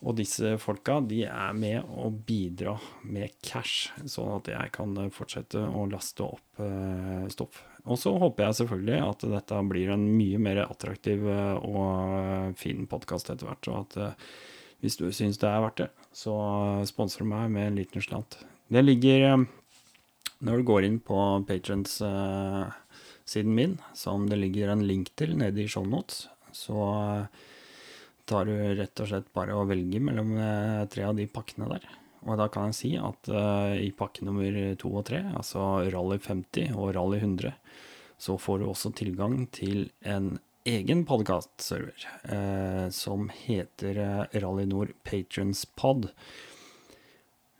Og disse folka de er med å bidra med cash, sånn at jeg kan fortsette å laste opp uh, stoff. Og så håper jeg selvfølgelig at dette blir en mye mer attraktiv uh, og fin podkast etter hvert. Og at uh, hvis du syns det er verdt det, så sponser du meg med en liten slant. Det ligger Når du går inn på patrons-siden min, som det ligger en link til nede i shownotes, så tar du rett og slett bare å velge mellom eh, tre av de pakkene der. Og da kan jeg si at uh, i pakke nummer to og tre, altså Rally 50 og Rally 100, så får du også tilgang til en egen podkastserver uh, som heter Rally Nord Patrons Pod.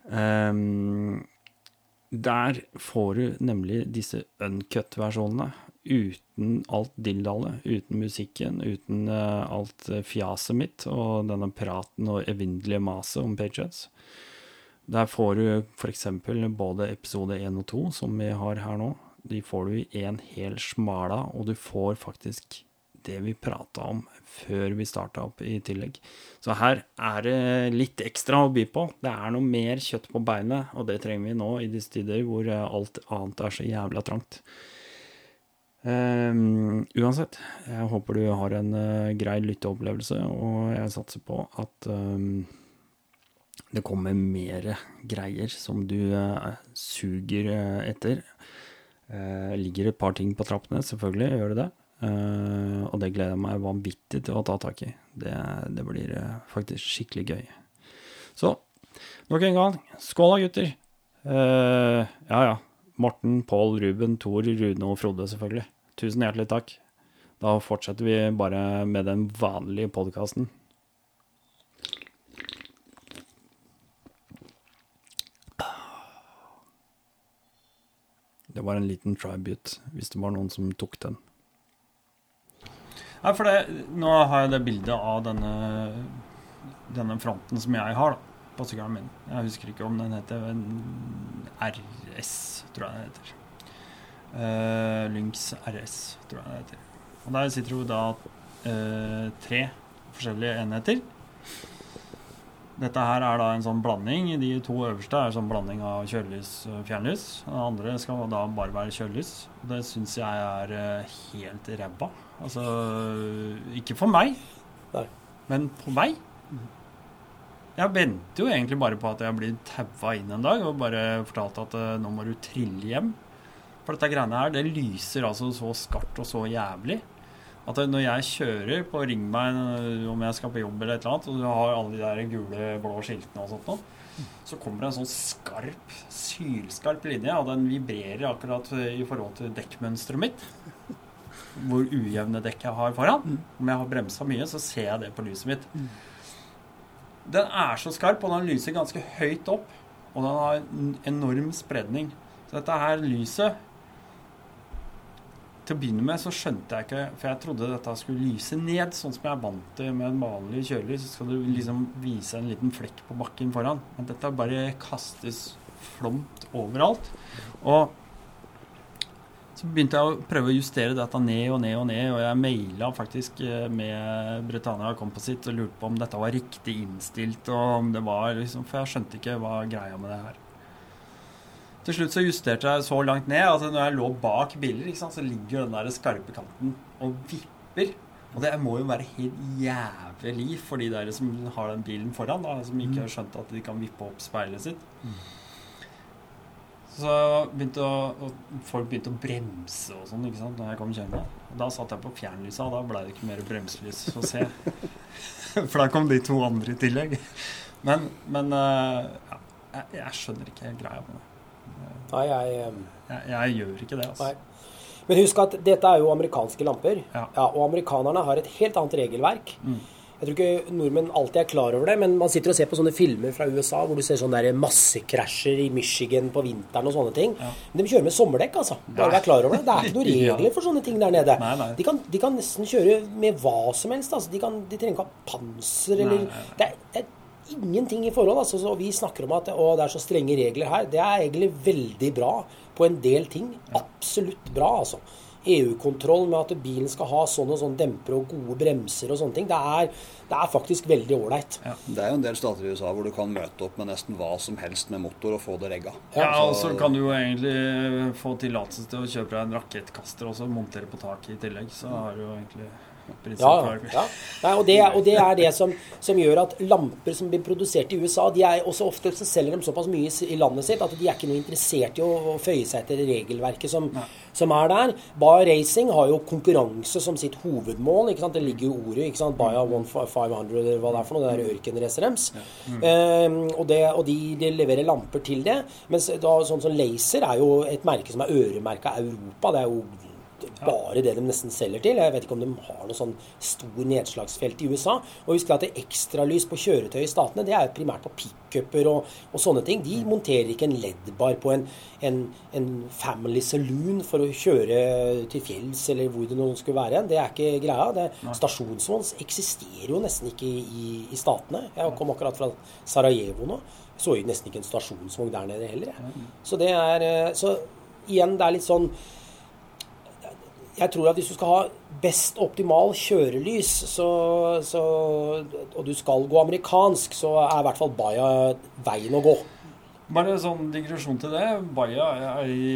Um, der får du nemlig disse uncut-versjonene uten alt dildallet, uten musikken, uten uh, alt fjaset mitt og denne praten og evinnelige maset om Patriots. Der får du f.eks. både episode 1 og 2, som vi har her nå. De får du i en hel smala, og du får faktisk det vi prata om før vi starta opp, i tillegg. Så her er det litt ekstra å by på. Det er noe mer kjøtt på beinet, og det trenger vi nå i disse tider hvor alt annet er så jævla trangt. Um, uansett, jeg håper du har en uh, grei lytteopplevelse, og jeg satser på at um, det kommer mer greier som du uh, suger uh, etter. ligger et par ting på trappene, selvfølgelig gjør det det. og det gleder jeg meg vanvittig til å ta tak i. Det, det blir faktisk skikkelig gøy. Så nok en gang, skål da, gutter! ja ja. Morten, Pål, Ruben, Tor, Rune og Frode, selvfølgelig. Tusen hjertelig takk. Da fortsetter vi bare med den vanlige podkasten. Det var en liten tribute, hvis det var noen som tok den. Nei, for det, Nå har jeg det bildet av denne, denne fronten som jeg har, da på sykkelen min. Jeg husker ikke om den heter RS, tror jeg den heter. Uh, Lynx RS, tror jeg det heter. Og der sitter jo da uh, tre forskjellige enheter. Dette her er da en sånn blanding. De to øverste er sånn blanding av kjølelys og fjernlys. Den andre skal da bare være kjølelys. Det syns jeg er uh, helt ræva. Altså ikke for meg. Nei. Men på vei Jeg venter jo egentlig bare på at jeg blir taua inn en dag og bare fortalt at nå må du trille hjem. For dette greiene her, det lyser altså så skarpt og så jævlig. At når jeg kjører på ringveien eh, om jeg skal på jobb eller et eller annet, og du har alle de der gule, blå skiltene og sånt noe, så kommer det en sånn skarp, sylskarp linje, og den vibrerer akkurat i forhold til dekkmønsteret mitt. Hvor ujevne dekk jeg har foran. Om jeg har bremsa mye, så ser jeg det på lyset mitt. Den er så skarp, og den lyser ganske høyt opp. Og den har en enorm spredning. Så dette her lyset Til å begynne med så skjønte jeg ikke For jeg trodde dette skulle lyse ned, sånn som jeg er vant til med en vanlig kjøler. Så skal du liksom vise en liten flekk på bakken foran. Men dette bare kastes flomt overalt. Og så begynte jeg å prøve å justere dette ned og ned og ned, og jeg maila faktisk eh, med Britannia Composite og lurte på om dette var riktig innstilt, og om det var liksom For jeg skjønte ikke hva greia med det her. Til slutt så justerte jeg så langt ned at når jeg lå bak biler, sant, så ligger den der skarpe kanten og vipper. Og det må jo være helt jævlig for de der som har den bilen foran, da, som ikke har skjønt at de kan vippe opp speilet sitt. Så begynte å, folk begynte å bremse og sånn ikke sant, når jeg kom kjørende. Da satt jeg på fjernlyset, og da ble det ikke mer bremselys å se. For da kom de to andre i tillegg. Men, men eh, ja, jeg, jeg skjønner ikke greia med det. Nei, jeg, eh, Jeg, jeg gjør ikke det, altså. nei. Men husk at dette er jo amerikanske lamper. Ja. og amerikanerne har et helt annet regelverk. Mm. Jeg tror ikke nordmenn alltid er klar over det, men man sitter og ser på sånne filmer fra USA hvor du ser sånne der massekrasjer i Michigan på vinteren og sånne ting. Ja. Men de kjører med sommerdekk, altså. Bare Ja. vær klar over det. Det er ikke noen Ja. regler for sånne ting der nede. Nei, nei. De, kan, de kan nesten kjøre med hva som helst. Altså. De, kan, de trenger ikke ha panser eller nei. Det, er, det er ingenting i forhold. Altså. Så vi snakker om at å, det er så strenge regler her. Det er egentlig veldig bra på en del ting. Absolutt bra, altså. EU-kontroll med at bilen skal ha sånn og sånn demper og gode bremser og sånne ting. Det er, det er faktisk veldig ålreit. Ja. Det er jo en del stater i USA hvor du kan møte opp med nesten hva som helst med motor og få det regga. Ja, Ja, og så kan du jo egentlig få tillatelse til å kjøpe deg en rakettkaster og så montere på taket i tillegg. Så har du jo egentlig Ja, ja. Nei, og, det, og det er det som, som gjør at lamper som blir produsert i USA, de er også ofte så selger de såpass mye i landet sitt at de er ikke noe interessert i å, føye seg etter regelverket som, som er der. Bar Racing har jo konkurranse som sitt hovedmål. ikke sant? Det ligger jo i ordet. ikke sant? Baya 500 eller hva det er for noe. Det er ørkenracet deres. Ehm, og det, og de, de leverer lamper til det. Mens da, sånn som Laser er jo et merke som er øremerka Europa. Det er jo bare det de nesten selger til. Jeg vet ikke om de har noe sånn stor nedslagsfelt i USA. Og husk at ekstralys på kjøretøy i statene, det er primært på pickuper og, og sånne ting. De monterer ikke en LED-bar på en, en, en family saloon for å kjøre til fjells eller hvor det nå skulle være. Det er ikke greia. Det, stasjonsvogn eksisterer jo nesten ikke i, i, statene. Jeg kom akkurat fra Sarajevo nå. Så jo nesten ikke en stasjonsvogn der nede heller. Så det er eh, Så igjen, det er litt sånn jeg tror at hvis du skal ha best optimal kjørelys, så, så, og du skal gå amerikansk, så er i hvert fall Baya veien å gå. Bare sånn digresjon til det. Baja er i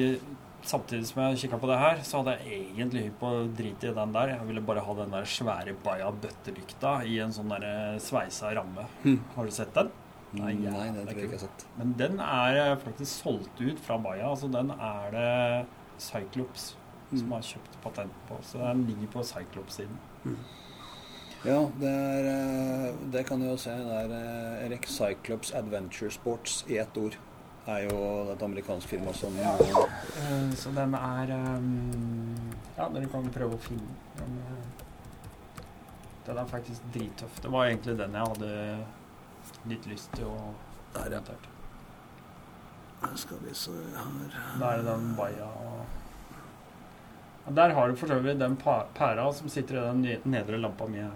Samtidig som jeg kikka på det her, så hadde jeg egentlig hypp på å drite i den der. Jeg ville bare ha den der svære baya-bøttelykta i en sånn der sveisa ramme. Har du sett den? Nei, ja, det tror jeg ikke jeg har sett. Men den er eh, faktisk solgt ut fra baya, Altså den er det Cyclops som har kjøpt patent på. Så den ligger på Cyclops-siden. Ja, det, er, eh, det kan du jo se. Det er eh, Erik Cyclops Adventure Sports i ett ord. er jo et amerikansk firma som ja. Så den er Ja, dere kan prøve å finne den. eh, Den er faktisk drittøff. Det var egentlig den jeg hadde litt lyst til å Der, ja. skal vi se her Da er det den Baia og Der har du for så vidt den pæra som sitter i den nedre lampa mi her.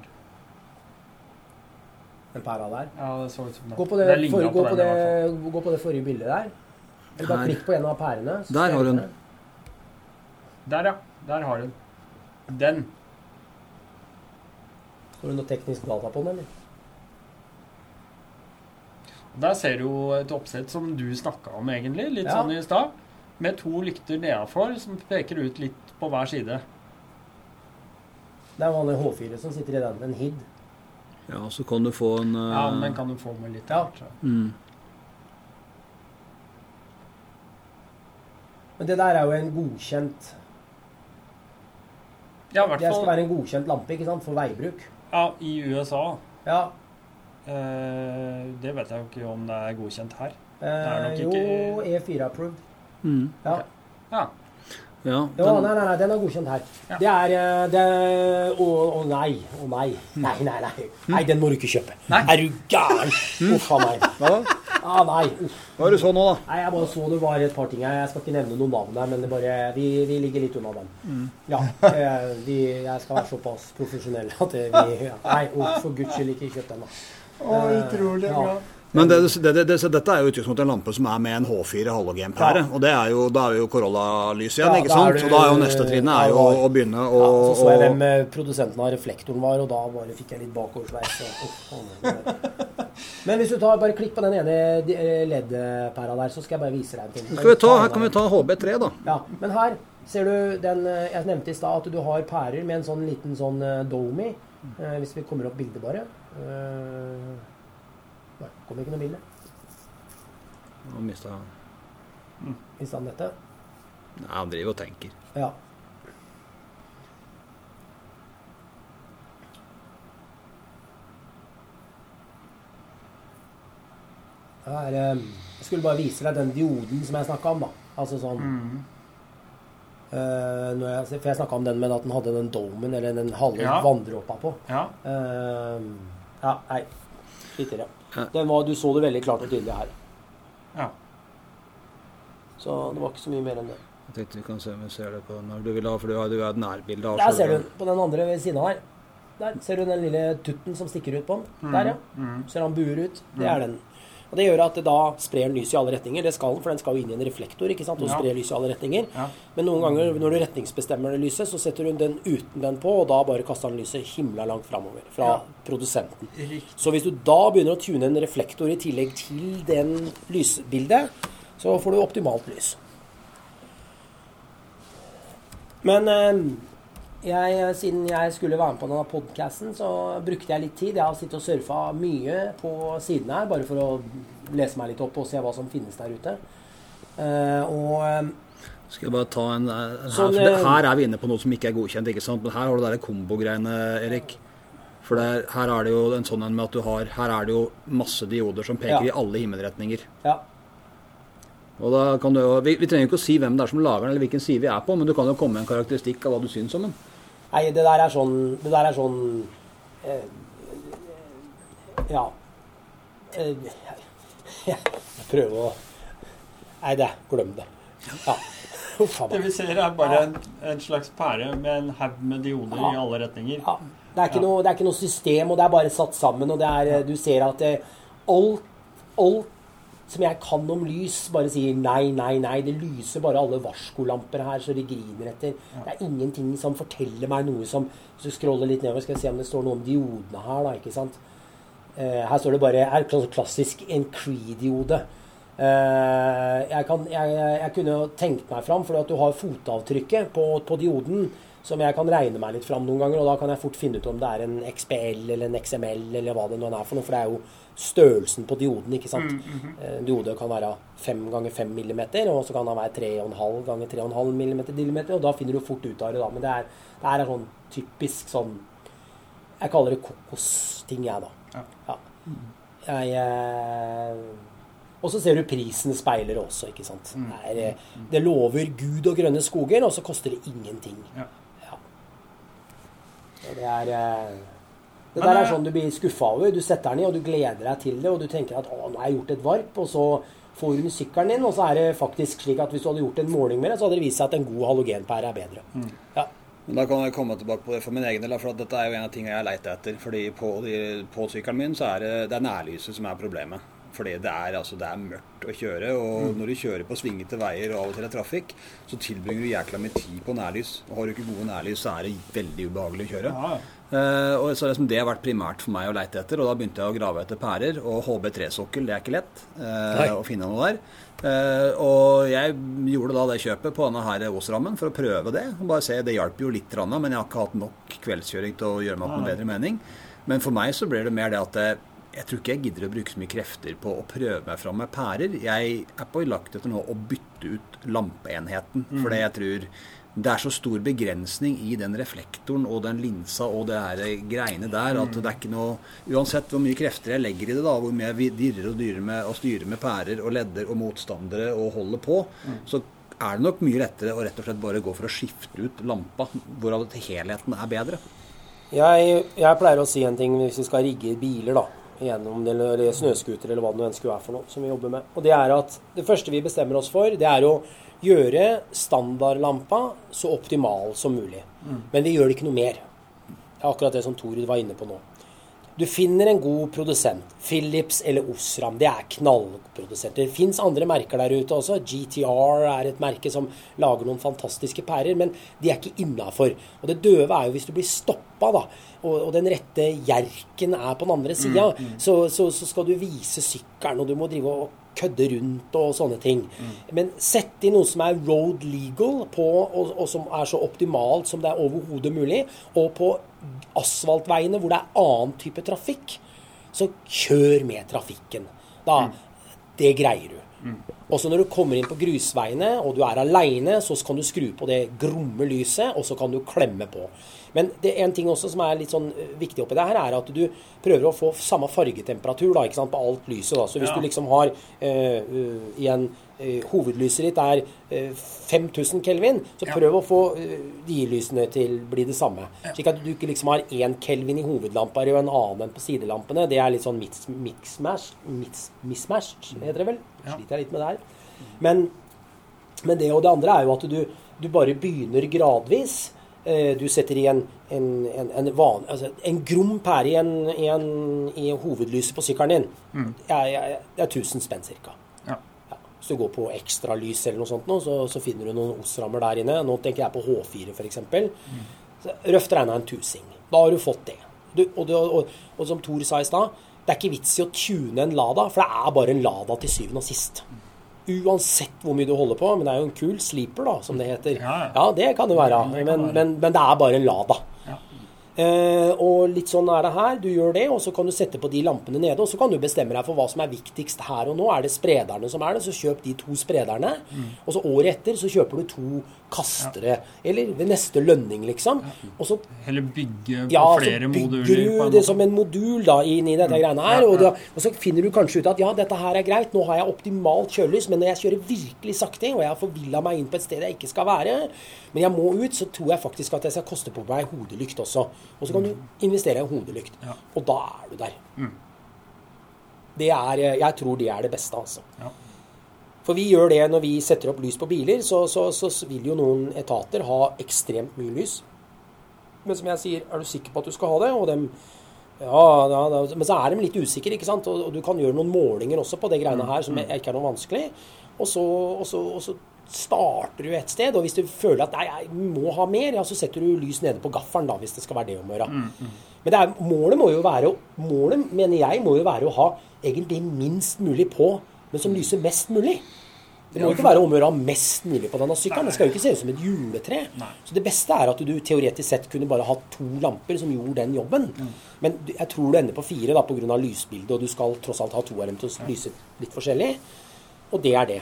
Den pæra der. Ja, det så ut som Gå på det, det, for, gå, den på fall. det, gå på det forrige bildet der. Eller bare klikk på en av pærene. så Der har du hun. Der, ja. Der har du den. Den. Står det noe teknisk data på den, eller? Der ser du jo et oppsett som du snakka om, egentlig, litt Ja. sånn i stad. Med to lykter nedafor som peker ut litt på hver side. Det er vanlig H4 som sitter i den. En HID. Ja, så kan du få en uh... Ja, men kan du få med litt Ja. av hvert, mm. Men det der er jo en godkjent Ja, i hvert Det skal være en godkjent lampe ikke sant, for veibruk. ja, i USA. Ja. Eh, det vet jeg jo ikke om det er godkjent her. Eh, er nok jo, ikke- E4 approved. Mm. Ja. Ja. Ja, Jo, den, nei, nei, nei, den er godkjent her. Ja. Det er eh, det Å å nei. Å nei. Nei, nei, nei. Nei, den må du ikke kjøpe. Nei. Er du gæren? Uff a meg. Hva da? Ah, nei. Uff. Hva er det så nå, da? Nei, jeg bare så det var et par ting her. Jeg skal ikke nevne noen navn der, men det bare, vi, vi ligger litt unna dem. Ja, eh, vi, jeg skal være såpass profesjonell at vi ja. Nei, oh, for guds skyld, ikke kjøp den, da. Å, utrolig ja. Men det, det, det, dette er jo utgangspunktet en lampe som er med en H4 halogenpære. Ja. Og det er jo, da er jo Corolla-lys igjen, Ja, ikke sant? du- og da er jo neste trinnet er jo å begynne å Ja, så så jeg hvem eh, produsenten av reflektoren var, og da bare fikk jeg litt bakoversveis. Men hvis du tar, bare klikk på den ene eh, LED-pæra der, så skal jeg bare vise deg en ting. Skal vi ta, her kan vi ta HB3, da. Ja, men her ser du den eh, Jeg nevnte i stad at du har pærer med en sånn liten sånn. Eh, hvis vi kommer opp bildet, bare. Nei, ikke noe bilde. Nå mista han Mista han dette. Nei, han driver og tenker. Ja. Her, eh, jeg skulle bare vise deg den dioden som jeg snakka om, da. Altså sånn Mm. uh, når jeg, For jeg snakka om den med at den hadde den domen, eller den halve Ja. vanndråpa på. Ja. Uh, ja, nei. Litt i det. Var, du så det veldig klart og tydelig her. ja. Så det var ikke så mye mer enn det. Jeg tenkte vi kan se om vi ser det på når du vil ha, for du har du har et nærbilde av Der ser du den, på den andre ved siden av her. Der ser du den lille tutten som stikker ut på den. Der, ja. Mm. Ser han buer ut. Det er den. Og Det gjør at det da sprer den lys i alle retninger. Det skal den, for den skal jo inn i en reflektor ikke sant? og Ja. spre lys i alle retninger. Men noen ganger når du retningsbestemmer det lyset, så setter du den uten den på, og da bare kaster den lyset himla langt framover fra produsenten. Så hvis du da begynner å tune en reflektor i tillegg til den lysbildet, så får du optimalt lys. Men eh, jeg, siden jeg skulle være med på denne podcasten, så brukte jeg litt tid. Jeg har sittet og surfa mye på siden her, bare for å lese meg litt opp og se hva som finnes der ute. Uh, og eh, Skal jeg bare ta en, her, Sånn, eh, her er vi inne på noe som ikke er godkjent, ikke sant? Men her har du de kombogreiene, Erik. For det, er- her er det jo en sånn en med at du har Her er det jo masse dioder som peker Ja. i alle himmelretninger. ja. Og da kan du jo, vi, vi trenger jo ikke å si hvem det er som lager den, eller hvilken side vi er på, men du kan jo komme med en karakteristikk av hva du syns om den. Nei, det der er sånn Det der er sånn eh, Ja. Eh, jeg prøver å Nei, det glem det. Ja. Det vi ser, er bare en, en slags pære med en haug med dioder Ja. i alle retninger. Ja. Det, er noe, det er ikke noe system, og det er bare satt sammen. Og det er, du ser at det, alt, alt som jeg kan om lys, bare sier nei, nei, nei. Det lyser bare alle varskolamper her så de griner etter. Det er ingenting som forteller meg noe som Hvis du scroller litt nedover, skal jeg se om det står noe om diodene her, da. ikke sant? Uh, her står det bare er kla- klassisk en Cree-diode. Uh, jeg, jeg, jeg kunne tenkt meg fram, for du har fotavtrykket på, på dioden, som jeg kan regne meg litt fram noen ganger, og da kan jeg fort finne ut om det er en XPL eller en XML eller hva det nå er for noe, for det er jo størrelsen på dioden, ikke sant. Eh, En diode kan være 5 ganger 5 millimeter, og så kan den være 3,5 ganger 3,5 millimeter millimeter, og da finner du fort ut av det da. Men det er, det er sånn typisk sånn Jeg kaller det kokosting, jeg, da. Ja. Jeg eh, Og så ser du prisen speiler også, ikke sant. Mm. Det, er, eh, det lover Gud og grønne skoger, og så koster det ingenting. Ja. Ja. Det er Det der er sånn du blir skuffa over. Du setter den i, og du gleder deg til det, og du tenker at 'å, nå har jeg gjort et varp', og så får du sykkelen din, og så er det faktisk slik at hvis du hadde gjort en måling med det, så hadde det vist seg at en god halogenpære er bedre. Mm. Ja. Men da kan jeg komme tilbake på det for min egen del, for at dette er jo en av tingene jeg leter etter. fordi på, de, på sykkelen min så er det, det er nærlyset som er problemet. Fordi det er, altså, det er mørkt å kjøre, og når du kjører på svingete veier og av og til er trafikk, så tilbringer du jækla mye tid på nærlys. Og har du ikke gode nærlys, så er det veldig ubehagelig å kjøre. Eh, og så liksom det, har vært primært for meg å leite etter, og da begynte jeg å grave etter pærer. Og HB3-sokkel, det er ikke lett eh, Nei. å finne noe der. Eh, og jeg gjorde da det kjøpet på denne her Ås-rammen for å prøve det. Og bare se, Det hjalp jo litt, men jeg har ikke hatt nok kveldskjøring til å gjøre meg opp en bedre mening. Men for meg så blir det mer det at jeg, tror ikke jeg gidder å bruke så mye krefter på å prøve meg fram med pærer. Jeg er på lagt etter nå å bytte ut lampeenheten. Mm. Fordi jeg tror det er så stor begrensning i den reflektoren og den linsa og det her greiene der at det er ikke noe Uansett hvor mye krefter jeg legger i det, da, hvor mye jeg dirrer og dyrer med og styrer med pærer og ledder og motstandere og holder på, så er det nok mye lettere å rett og slett bare gå for å skifte ut lampa, hvorav helheten er bedre. Jeg, jeg pleier å si en ting hvis vi skal rigge biler, da. Gjennom eller snøscooter eller hva det nå enn skulle være for noe, som vi jobber med. Og det er at det første vi bestemmer oss for, det er å gjøre standardlampa så optimal som mulig. Men vi gjør det ikke noe mer. Det er akkurat det som Torud var inne på nå. Du finner en god produsent. Philips eller Osram. Det er knallprodusenter. Det fins andre merker der ute også. GTR er et merke som lager noen fantastiske pærer, men de er ikke innafor. Og det døve er jo hvis du blir stoppa, da, og, og den rette jerken er på den andre sida, så, så, så skal du vise sykkelen, og du må drive og kødde rundt og sånne ting. Men sett inn noe som er road legal, på, og, og som er så optimalt som det er overhodet mulig, og på asfaltveiene hvor det er annen type trafikk, så kjør med trafikken. Da, Det greier du. Også når du kommer inn på grusveiene og du er aleine, så kan du skru på det gromme lyset, og så kan du klemme på. Men det er en ting også som er litt sånn eh, viktig oppi det her, er at du prøver å få samme fargetemperatur da, ikke sant, på alt lyset. Da. Så hvis Ja. du liksom har uh, igjen Hovedlyset ditt er eh, 5000 kelvin, så Ja. prøv å få de lysene til bli det samme. Slik at du ikke liksom har én kelvin i hovedlampa og en annen på sidelampene. Det er litt sånn mix, mismatched, heter det vel. Ja. Sliter jeg litt med det her. Men, men det og det andre er jo at du, du bare begynner gradvis. Eh, Du setter i en, en, en, en, van, altså en grom pære i, en, i, en, i hovedlyset på sykkelen din. Det, er, det er 1000 spenn ca. Ja. Ja. Hvis du går på ekstralys eller noe sånt, nå, så, så finner du noen Osrammer der inne. Nå tenker jeg på H4 f.eks. Mm. Røft regna en tusing. Da har du fått det. Du, og, du, og, og som Thor sa i stad, det er ikke vits i å tune en Lada, for det er bare en Lada til syvende og sist. Uansett hvor mye du holder på, men det er jo en kul sleeper, da, som det heter. Ja, ja. Ja, det kan det være, men, men, men det er bare en Lada. Ja. Eh, og litt sånn er det her. Du gjør det, og så kan du sette på de lampene nede. Og så kan du bestemme deg for hva som er viktigst her og nå. Er det sprederne som er det, så kjøp de to sprederne. Og så året etter så kjøper du to kastere. Eller ved neste lønning, liksom. Og så Heller bygge på ja, flere moduler. bygger du det som en modul da, inn i dette greiene her. Og, da, og så finner du kanskje ut at ja, dette her er greit, nå har jeg optimalt kjølelys, men når jeg kjører virkelig sakte, og jeg har forvilla meg inn på et sted jeg ikke skal være, men jeg må ut, så tror jeg faktisk at jeg skal koste på meg hodelykt også. Og så kan du investere i en hodelykt. Ja. Og da er du der. Det er, jeg tror det er det beste, altså. Ja. For vi gjør det når vi setter opp lys på biler, så, så, så vil jo noen etater ha ekstremt mye lys. Men som jeg sier, er du sikker på at du skal ha det? Og dem, ja, ja, ja, men så er de litt usikre, ikke sant? Og, og du kan gjøre noen målinger også på det greiene her, som ikke er noe vanskelig. Og så, og, så, og så starter du et sted, og hvis du føler at nei, jeg må ha mer, ja, så setter du lys nede på gaffelen, da, hvis det skal være det om å gjøre. Men det er, målet må jo være, målet, mener jeg, må jo være å ha egentlig minst mulig på, men som lyser mest mulig. Det må ikke være om å gjøre å ha mest mulig på denne sykkelen. Det skal jo ikke se ut som et juletre. Nei. Så det beste er at du teoretisk sett kunne bare hatt to lamper som gjorde den jobben. Men jeg tror du ender på fire da, pga. lysbildet, og du skal tross alt ha to av dem til å lyse litt forskjellig. Og det er det.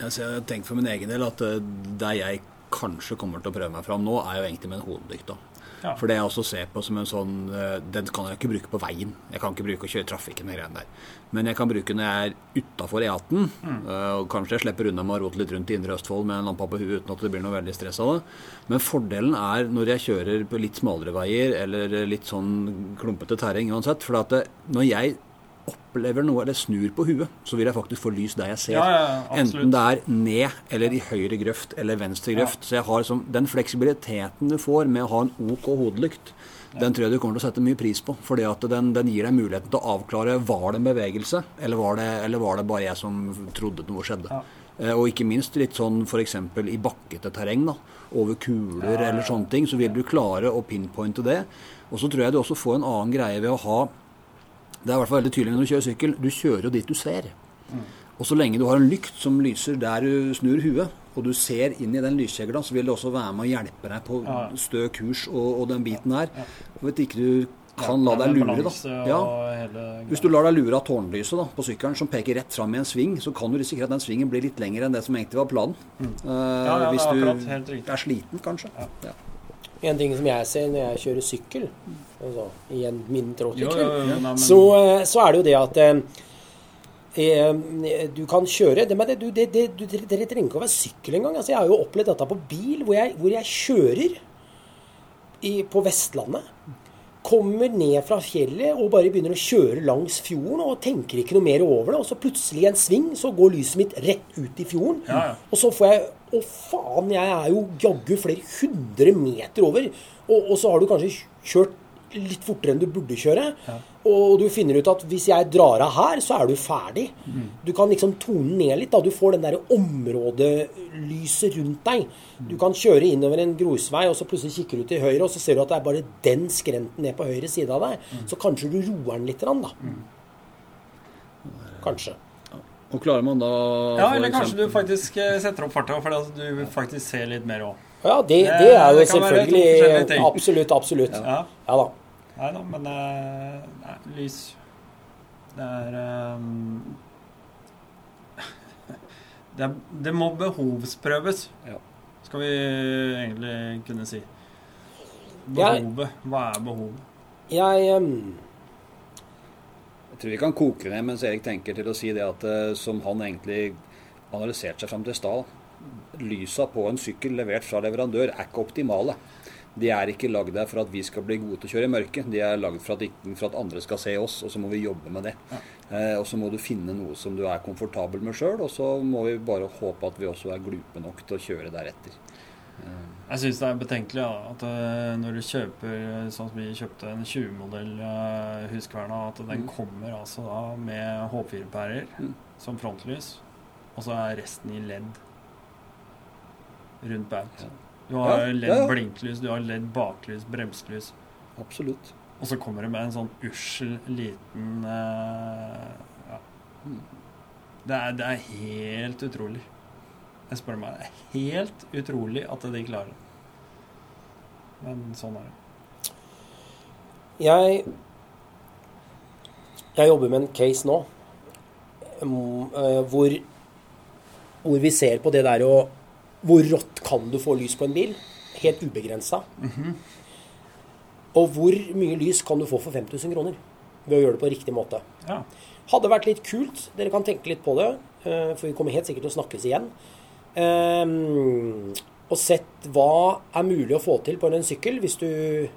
Altså, jeg har tenkt for min egen del at eh, der jeg kanskje kommer til å prøve meg fram nå, er jo egentlig med en hodelykt. da. Ja. For det jeg også ser på som en sånn eh, Den kan jeg ikke bruke på veien. Jeg kan ikke bruke å kjøre trafikken og greiene der. Men jeg kan bruke når jeg er utafor E18. Mm. Og kanskje jeg slipper unna med å rote litt rundt i Indre Østfold med en lampe på huet uten at det blir noe veldig stress av det. Men fordelen er når jeg kjører på litt smalere veier eller litt sånn klumpete terreng uansett. For at det, når jeg opplever noe eller snur på huet, så vil jeg faktisk få lys der jeg ser. Ja, ja. Enten det er ned eller i høyre grøft eller venstre grøft. Så jeg har liksom, den fleksibiliteten du får med å ha en OK hodelykt, den tror jeg du kommer til å sette mye pris på. For den, den gir deg muligheten til å avklare var det en bevegelse, eller var det, eller var det bare jeg som trodde noe skjedde. Eh, Og ikke minst litt sånn f.eks. i bakkete terreng, da, over kuler eller sånne ting, så vil du klare å pinpointe det. Og så tror jeg du også får en annen greie ved å ha Det er i hvert fall veldig tydelig når du kjører sykkel. Du kjører jo dit du ser. Og så lenge du har en lykt som lyser der du snur huet, og du ser inn i den lyskjegla, så vil det også være med å hjelpe deg på stø kurs og, og den biten her. Jeg hvis ikke du kan la deg lure, da. Ja. Hvis du lar deg lure av tårnlyset da, på sykkelen som peker rett fram i en sving, så kan du risikere at den svingen blir litt lengre enn det som egentlig var planen. Mm. Uh, Ja, ja, er hvis du helt er sliten, kanskje. Ja. Ja. En ting som jeg ser når jeg kjører sykkel, altså i en min Jo, ja, ja, men, så, eh, så er det jo det at eh, eh, du kan kjøre det, men det, du, det, det, du, Dere trenger ikke å være sykkel engang. Altså, jeg har jo opplevd dette på bil, hvor jeg, hvor jeg kjører i, på Vestlandet. Kommer ned fra fjellet og bare begynner å kjøre langs fjorden og tenker ikke noe mer over det. Og så plutselig i en sving så går lyset mitt rett ut i fjorden. Ja. Og så får jeg Å, faen, jeg er jo jaggu flere hundre meter over. Og, og så har du kanskje kjørt litt fortere enn du burde kjøre. Og du finner ut at hvis jeg drar av her, så er du ferdig. Du kan liksom tone ned litt. da, Du får den der områdelyset rundt deg. Du kan kjøre innover en grusvei, og så plutselig kikker du til høyre, og så ser du at det er bare den skrenten ned på høyre side av deg. Så kanskje du roer den litt, da. Kanskje. Og klarer man da ja, eller kanskje eksempel- du faktisk eh, setter opp farta, at du faktisk ser litt mer òg. Ja, det, det er jo Det selvfølgelig. Absolutt, absolutt. Ja. Ja da. Nei da, men eh, nei, lys Det er um, det, er, det må behovsprøves, Ja. skal vi egentlig kunne si. Jeg- Behovet. Hva er behovet? Jeg um Jeg tror vi kan koke det ned mens Erik tenker til å si det at som han egentlig analyserte seg fram til i stad Lysa på en sykkel levert fra leverandør er ikke optimale. De er ikke lagd der for at vi skal bli gode til å kjøre i mørket. De er lagd for, for at andre skal se oss, og så må vi jobbe med det. Eh, og så må du finne noe som du er komfortabel med sjøl, og så må vi bare håpe at vi også er glupe nok til å kjøre deretter. Jeg syns det er betenkelig ja, at eh, når du kjøper sånn som vi kjøpte en 20-modell Huskverna, at den Mm. kommer altså da med H4-pærer Mm. som frontlys, og så er resten i LED rundt baut. Ja. Du har Ja, ledd ja, ja. blinklys, du har ledd baklys, bremselys, Absolutt. og så kommer det med en sånn ussel liten uh, ja. Det, er, det er helt utrolig. Jeg spør meg, det er helt utrolig at de klarer det. Men sånn er det. Jeg Jeg jobber med en case nå mm, eh, hvor, hvor vi ser på det der å Hvor rått kan du få lys på en bil? Helt ubegrensa. Og hvor mye lys kan du få for 5000 kroner ved å gjøre det på riktig måte? Ja. Hadde vært litt kult. Dere kan tenke litt på det, eh, for vi kommer helt sikkert til å snakkes igjen. Ehm, og sett hva er mulig å få til på en sykkel hvis du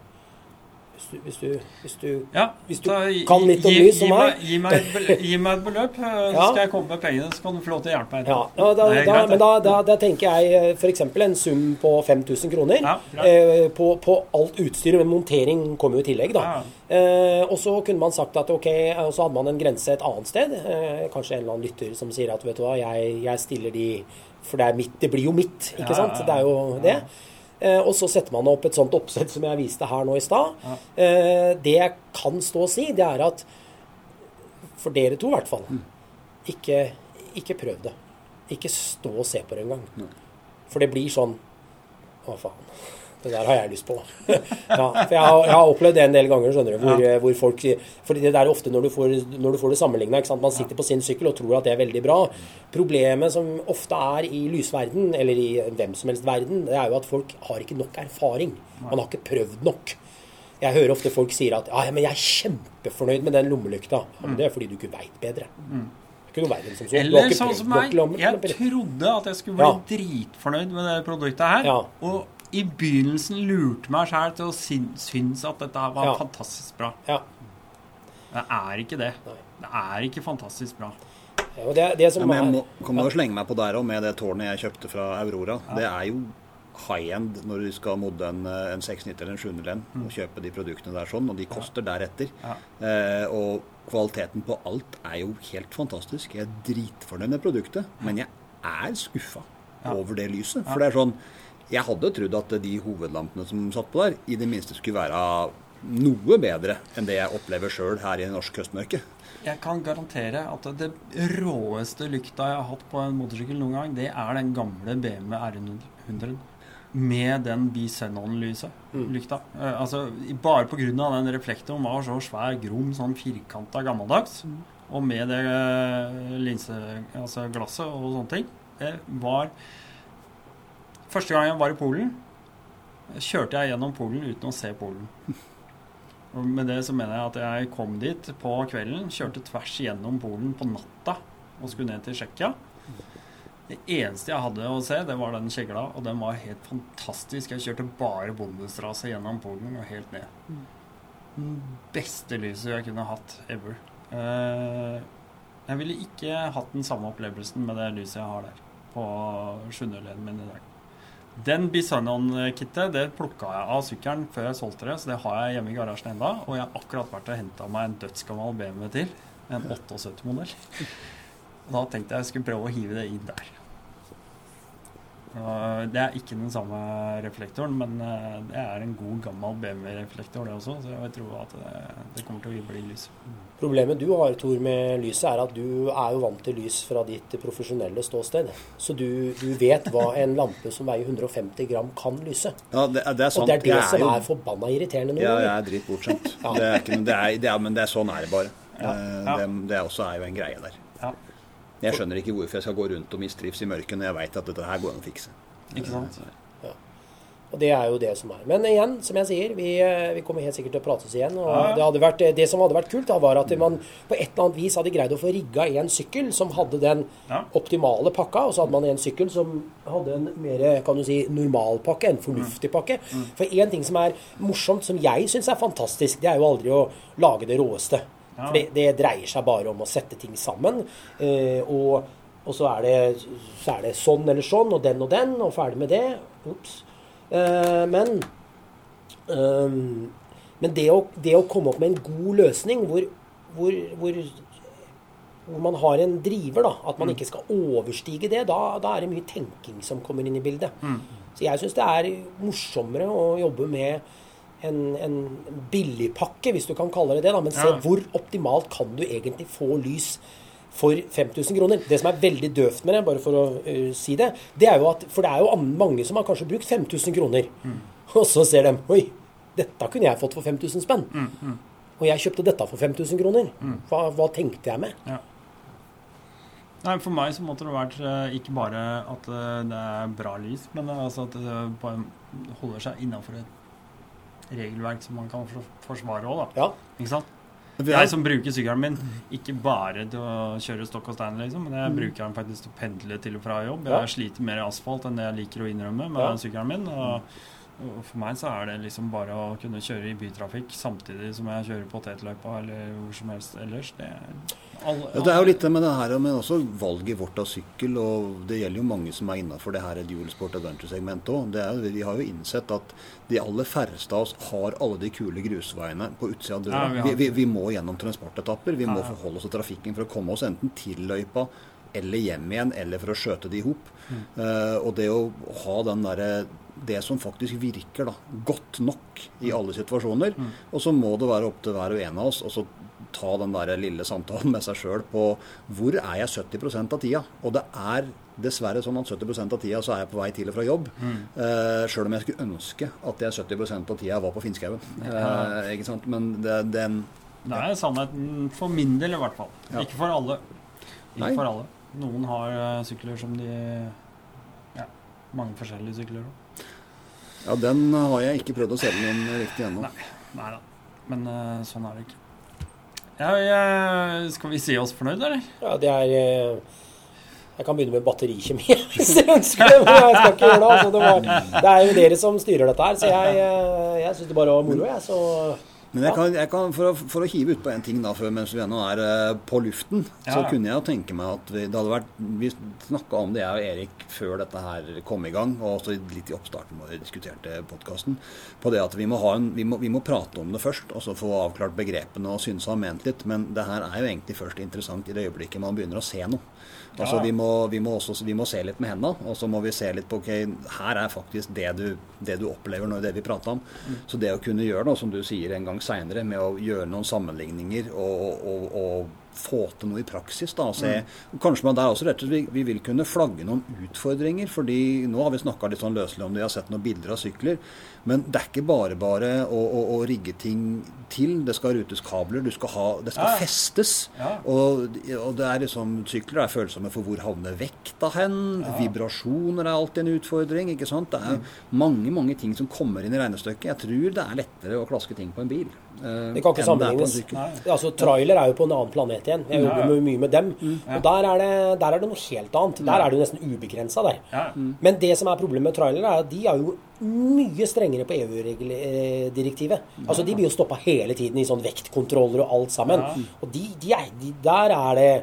Hvis du, hvis du, hvis du ja Hvis du kan litt om lys som meg. gi, meg gi meg et beløp, eh, så Ja. skal jeg komme med pengene. Så kan du få lov til å hjelpe meg. Ja, ja da, er da, men da, da, da tenker jeg f.eks. en sum på 5000 kroner. Eh, på, på alt utstyret, men montering kommer jo i tillegg, da. Eh, og så kunne man sagt at ok, og så hadde man en grense et annet sted. Eh, kanskje en eller annen lytter som sier at vet du hva, jeg, jeg stiller de For det, mitt, det blir jo mitt, ikke sant? Det er jo det. Eh, og så setter man opp et sånt oppsett som jeg viste her nå i stad. Ja. Eh, det jeg kan stå og si, det er at For dere to, i hvert fall. Ikke, ikke prøv det. Ikke stå og se på det engang. For det blir sånn Å, faen. Det der har jeg lyst på. ja, for jeg har, jeg har opplevd det en del ganger, skjønner du, hvor, Ja. hvor folk fordi det er ofte når du får, når du får det sammenligna. Man sitter på sin sykkel og tror at det er veldig bra. Problemet som ofte er i lysverden, eller i hvem som helst verden, det er jo at folk har ikke nok erfaring. Man har ikke prøvd nok. Jeg hører ofte folk sier at ja, men jeg er kjempefornøyd med den lommelykta. Ja, men det er fordi du ikke veit bedre. Som så. Eller sånn som meg. Jeg trodde at jeg skulle bli Ja. dritfornøyd med det produktet her. Ja. Og i begynnelsen lurte meg sjæl til å synes at dette var Ja. fantastisk bra. Ja. Det er ikke det. Nei. Det er ikke fantastisk bra. Ja, det, det som Ja, men jeg må, kan jo slenge meg på der òg, med det tårnet jeg kjøpte fra Aurora. Det er jo high end når du skal modde en, eh, en 690 eller en 701 og kjøpe de produktene der sånn, og de koster deretter. Ja. Eh, og kvaliteten på alt er jo helt fantastisk. Jeg er dritfornøyd med produktet, men jeg er skuffa Ja. over det lyset. For det er sånn Jeg hadde trodd at de hovedlampene som satt på der, i det minste skulle være noe bedre enn det jeg opplever sjøl her i norsk høstmørke. Jeg kan garantere at det råeste lykta jeg har hatt på en motorsykkel noen gang, det er den gamle BMW R100. med den bisenon-lyset. Mm. Lykta. Eh, altså, bare pga. den reflektoren var så svær, grom, sånn firkanta gammeldags. Og med det eh, linse, altså glasset og sånne ting. Det var Første gang jeg var i Polen, kjørte jeg gjennom Polen uten å se Polen. Og med det så mener jeg at jeg kom dit på kvelden, kjørte tvers gjennom Polen på natta og skulle ned til Tsjekkia. Det eneste jeg hadde å se, det var den kjegla, og den var helt fantastisk. Jeg kjørte bare Bundesstrasse gjennom Polen og helt ned. Den beste lyset jeg kunne hatt ever. Eh, jeg ville ikke hatt den samme opplevelsen med det lyset jeg har der på sjuendedelen min i dag. Den Bisonon-kittet det plukka jeg av sykkelen før jeg solgte det, så det har jeg hjemme i garasjen enda. Og jeg har akkurat vært og henta meg en dødsgammel BMW til. En 78-modell. Da tenkte jeg jeg skulle prøve å hive det inn der. Det er ikke den samme reflektoren, men eh, det er en god, gammel BMW-reflektor, det også. Så jeg tror at det, det kommer til å bli lys. Problemet du har, Tor, med lyset, er at du er jo vant til lys fra ditt profesjonelle ståsted. Så du, du vet hva en lampe som veier 150 gram kan lyse. Ja, det, det er sant. Og det er det Jeg som jo- er forbanna irriterende nå. Ja, jeg er dritbortskjemt. Ja. Det er ikke det er, det er, men det er sånn er det bare. Ja, Eh, ja. Det, det også er jo en greie der. Ja, Jeg skjønner ikke hvorfor jeg skal gå rundt og mistrives i mørket når jeg veit at dette her går an å fikse. ikke sant? Og det er jo det som er. Men igjen, som jeg sier, vi, eh, vi kommer helt sikkert til å prates igjen. Og Ja, ja. det, hadde vært, det som hadde vært kult, da, var at man på et eller annet vis hadde greid å få rigga en sykkel som hadde den Ja. optimale pakka, og så hadde man en sykkel som hadde en mer kan du si, normal pakke, en fornuftig pakke. For én ting som er morsomt, som jeg syns er fantastisk, det er jo aldri å lage det råeste. Ja. For det, det dreier seg bare om å sette ting sammen. Eh, og, og så, er det, så er det sånn eller sånn, og den og den, og ferdig med det. Ops. Eh, men um, men det å, det å komme opp med en god løsning hvor, hvor, hvor, hvor man har en driver, da, at man ikke skal overstige det, da, da er det mye tenking som kommer inn i bildet. Så jeg syns det er morsommere å jobbe med en, en billigpakke, hvis du kan kalle det det. da, Men se Ja. hvor optimalt kan du egentlig få lys for 5000 kroner. Det som er veldig døvt med det, bare for å uh, si det, det er jo at For det er jo mange som har kanskje brukt 5000 kroner, og så ser de Oi, dette kunne jeg fått for 5000 spenn. Og jeg kjøpte dette for 5000 kroner. Hva, hva tenkte jeg med? Ja. Nei, For meg så måtte det vært eh, ikke bare at eh, det er bra lys, men altså at det holder seg innafor et regelverk som man kan forsvare òg, da. Ja. Ikke sant? Jeg som bruker sykkelen min, ikke bare til å kjøre stokk og stein, liksom, men jeg bruker den faktisk til å pendle til og fra jobb. Jeg sliter mer i asfalt enn det jeg liker å innrømme med Ja. sykkelen min. Og, og for meg så er det liksom bare å kunne kjøre i bytrafikk samtidig som jeg kjører potetløypa eller hvor som helst ellers. Det er, det er jo litt med det her, men også valget vårt av sykkel. og Det gjelder jo mange som er innafor det her dual sport adventure-segmentet òg. Vi har jo innsett at de aller færreste av oss har alle de kule grusveiene på utsida av døra. Ja, vi vi, vi, må gjennom transportetapper. Vi må Ja, ja. forholde oss til trafikken for å komme oss enten til løypa eller hjem igjen, eller for å skjøte det i hop. Mm. Uh, og det å ha den derre det som faktisk virker da, godt nok i Mm. alle situasjoner. Og så må det være opp til hver og en av oss så ta den der lille samtalen med seg sjøl på hvor er jeg 70% av tida? Og det er dessverre sånn at 70% av tida så er jeg på vei til og fra jobb. Mm. Eh, sjøl om jeg skulle ønske at jeg 70% av tida var på Finnskauen. Eh, ikke sant? Men det, den Det er sannheten for min del, i hvert fall. Ja. Ikke for alle. Ikke Nei. for alle. Noen har eh, sykler som de Ja, mange forskjellige sykler òg. Ja, den har jeg ikke prøvd å selge inn riktig ennå. Nei. Nei da. Men uh, sånn er det ikke. Ja, skal vi si oss fornøyd, eller? Ja, det er eh, Jeg kan begynne med batterikjemi hvis dere ønsker det. Men jeg skal ikke gjøre det. Altså, det, var, det er jo dere som styrer dette her, så jeg, eh, jeg syns det bare var moro. Jeg, så Men jeg kan, jeg kan for, å, for å hive utpå en ting da, før, mens vi ennå er uh, på luften, så kunne jeg tenke meg at vi, det hadde vært Vi snakka om det, jeg og Erik, før dette her kom i gang, og også litt i oppstarten da vi diskuterte podkasten, på det at vi må, ha en, vi, må, vi må prate om det først, og så få avklart begrepene og synes og ha ment litt. Men det her er jo egentlig først interessant i det øyeblikket man begynner å se noe. Altså, Ja. vi, må, vi, må også, vi må se litt med hendene, og så må vi se litt på ok, her er faktisk det du, det du opplever nå, det vi prater om. Så det å kunne gjøre noe, som du sier en gang seinere, med å gjøre noen sammenligninger og, og, og få til noe i praksis. da, se, Kanskje man der også rett og slett vi, vi vil kunne flagge noen utfordringer. fordi nå har vi snakka litt sånn løselig om det, vi har sett noen bilder av sykler. Men det er ikke bare bare å, å, å rigge ting til. Det skal rutes kabler, du skal ha, det skal Ja. festes. Ja. Og, og det er liksom, sykler er følsomme for hvor havner vekta hen. Vibrasjoner er alltid en utfordring. ikke sant? Det er mange mange ting som kommer inn i regnestykket. Jeg tror det er lettere å klaske ting på en bil. Eh, Det kan ikke sammenlignes. Altså, Trailer er jo på en annen planet igjen. Jeg jobber ja. ja. mye med dem. Mm. Og der er, det, der er det noe helt annet. Der er det jo nesten ubegrensa der. Ja. Men det som er problemet med trailere, er at de er jo mye strengere på EU-direktivet. Altså, De blir jo stoppa hele tiden i sånn vektkontroller og alt sammen. Ja. Og de, de er, de, der er det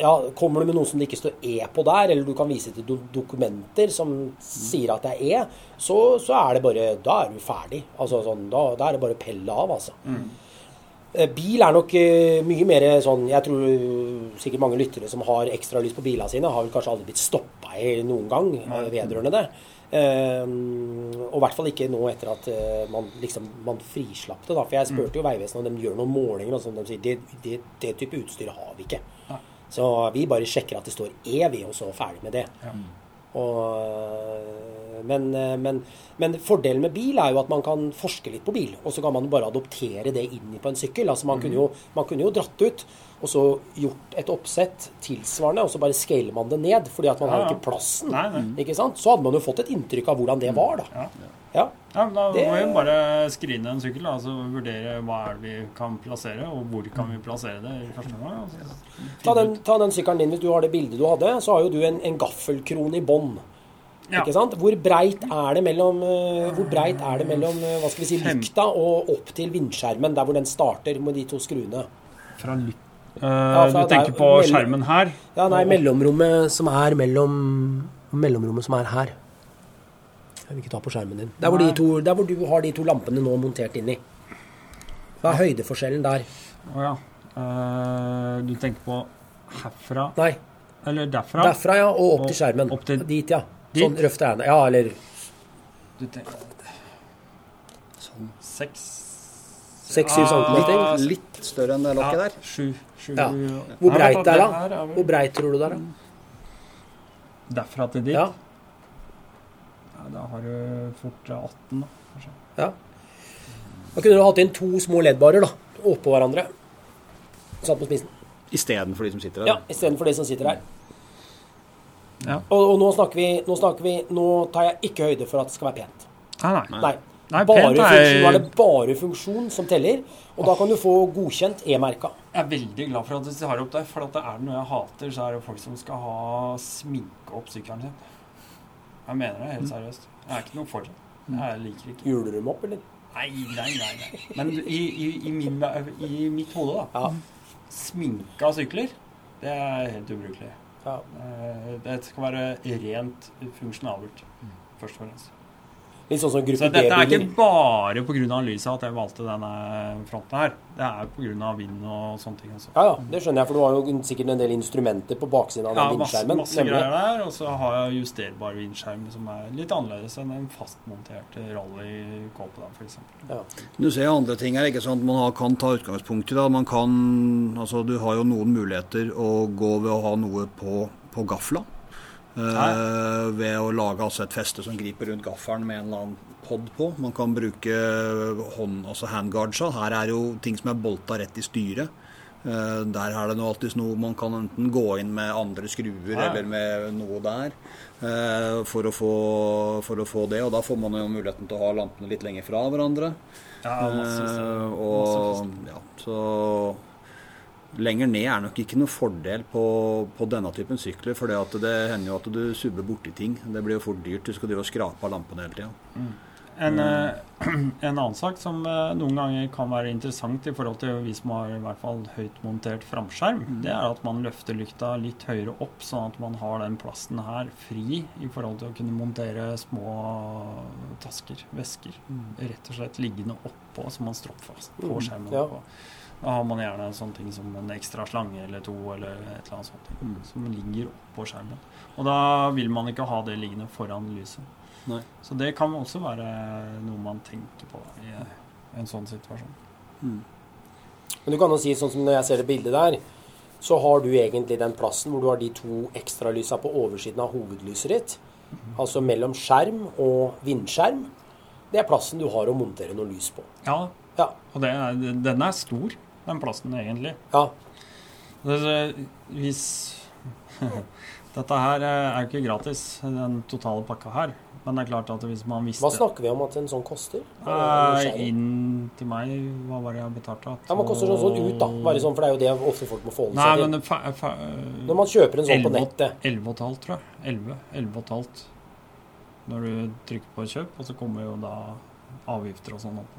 ja, Kommer du med noe som det ikke står E på der, eller du kan vise til do dokumenter som sier at det er E, så, så er det bare Da er du ferdig. Altså, sånn, da, da er det bare å pelle av, altså. Mm. Bil er nok eh, mye mer sånn Jeg tror eh, sikkert mange lyttere som har ekstra lyst på bilene sine, har vel kanskje aldri blitt stoppa noen gang eh, vedrørende det. Eh, og i hvert fall ikke nå etter at eh, man liksom man frislapp det. da, For jeg spurte jo Vegvesenet om de gjør noen målinger, og sånn, de sier det, det, det type utstyr har vi ikke. Så vi bare sjekker at det står E, vi, og så ferdig med det. Og, men, øh, men, men fordelen med bil er jo at man kan forske litt på bil, og så kan man bare adoptere det inn på en sykkel. Altså man, kunne jo, man kunne jo dratt ut og så gjort et oppsett tilsvarende, og så bare scaler man det ned, fordi at man har Ja, har ikke plassen. Nei, nei. Ikke sant? Så hadde man jo fått et inntrykk av hvordan det var, da. Ja. Ja. Ja, men Da Det- må vi bare skrine en sykkel da, altså vurdere hva er det vi kan plassere, og hvor kan vi plassere det i første gang. Altså. Ta, den, ta den sykkelen din, hvis du har det bildet du hadde, så har jo du en, en gaffelkrone i bånn. Ja. Ikke sant? Hvor breit er det mellom, hvor breit er det mellom øh, hva skal vi si, lykta og opp til vindskjermen, der hvor den starter med de to skruene? Fra lytt... Ja, Eh, du tenker på skjermen her? Ja, nei, Og- mellomrommet som er mellom Mellomrommet som er her. Jeg vil ikke ta på skjermen din. Der hvor, de to, der hvor du har de to lampene nå montert inni. Hva er høydeforskjellen der? Å ja. Uh, du tenker på herfra Nei, Eller derfra? derfra ja, og opp Og til skjermen. opp til- Dit, ja. Dit? Sånn røft er det. Ja, eller Du tenker Sånn. Seks seks-syv Ah, centimeter. Litt større enn det lokket der. Sju. Ja. Hvor breit er det, da? Hvor breit tror du det er, da? Derfra til dit? Ja. Ja, da har du fort 18, da. Kanskje. ja. Da kunne du hatt inn to små leddbarer da, oppå hverandre. Satt på spissen. Istedenfor de som sitter der. Ja, istedenfor de som sitter her. Ja. Og, og nå snakker vi Nå snakker vi Nå tar jeg ikke høyde for at det skal være pent. Nei, nei. Nei. Nei, bare pent er- funksjon, nå er det bare funksjon som teller, og da kan du få godkjent E-merka. Jeg er veldig glad for at du har opp det, for at det er det noe jeg hater, så er det folk som skal ha sminke opp sykkelen sin. Jeg mener det helt seriøst. Jeg er ikke noe for det. Jeg liker ikke Hjuler du dem opp, eller? Nei, nei, nei. nei. Men i, i, i, min, i mitt hode, da. Ja. Sminka sykler, det er helt ubrukelig. ja. Eh, Det skal være rent funksjonabelt, først og fremst. Litt sånn som Så dette er ikke bare pga. lyset at jeg valgte denne fronten her. Det er pga. vind og sånne ting også. Ja, ja, det skjønner jeg, for du har jo sikkert en del instrumenter på baksiden av den Ja, masse, vindskjermen. masse nemlig. greier der. Og så har jeg justerbar vindskjerm som er litt annerledes enn en fastmontert rallykåpe, f.eks. Ja. Du ser andre ting her, ikke sant? Man kan ta utgangspunkt i det. Man kan, altså Du har jo noen muligheter å gå ved å ha noe på, på gafla. Eh, ved å lage altså et feste som griper rundt gaffelen med en eller annen pod på. Man kan bruke hånd, altså handguardsa. Her er jo ting som er bolta rett i styret. Uh, der er det nå alltid noe man kan enten gå inn med andre skruer Ja. eller med noe der uh, for, å få, for å få det. Og da får man jo muligheten til å ha lampene litt lenger fra hverandre. Ja, masse, Eh, masse og ja, så lenger ned er nok ikke noe fordel på, på denne typen sykler. For det hender jo at du subber borti ting. Det blir jo fort dyrt. Du skal drive og skrape av lampene hele tida. En, mm. en annen sak som eh, noen ganger kan være interessant i forhold til vi som har i hvert fall høyt montert framskjerm, det er at man løfter lykta litt høyere opp, sånn at man har den plassen her fri i forhold til å kunne montere små tasker, vesker, rett og slett liggende oppå som man stropper fast på Mm, skjermen. ja. oppå. Da har man gjerne en sånn ting som en ekstra slange eller to eller et eller annet sånt mm. som ligger oppå skjermen. Og da vil man ikke ha det liggende foran lyset. Nei. Så det kan også være noe man tenker på i en sånn situasjon. Men du kan jo si sånn som når jeg ser det bildet der, så har du egentlig den plassen hvor du har de to ekstralysa på oversiden av hovedlyset ditt. Altså mellom skjerm og vindskjerm. Det er plassen du har å montere noe lys på. Ja, Ja. og det er, den er stor, den plassen egentlig. ja. Det- hvis Dette her er jo ikke gratis, den totale pakka her. Men det er klart at hvis man visste Hva snakker vi om at en sånn koster? Eh, inn til meg, hva var det jeg betalte? Ja, Man koster sånn, sånn ut, da. Bare sånn, for det er jo det ofte folk må forholde seg til. fa, fa, Når man kjøper en sånn på 11 nettet 11,5 tror jeg. 11, 11,5 når du trykker på kjøp, og så kommer jo da avgifter og sånn opp.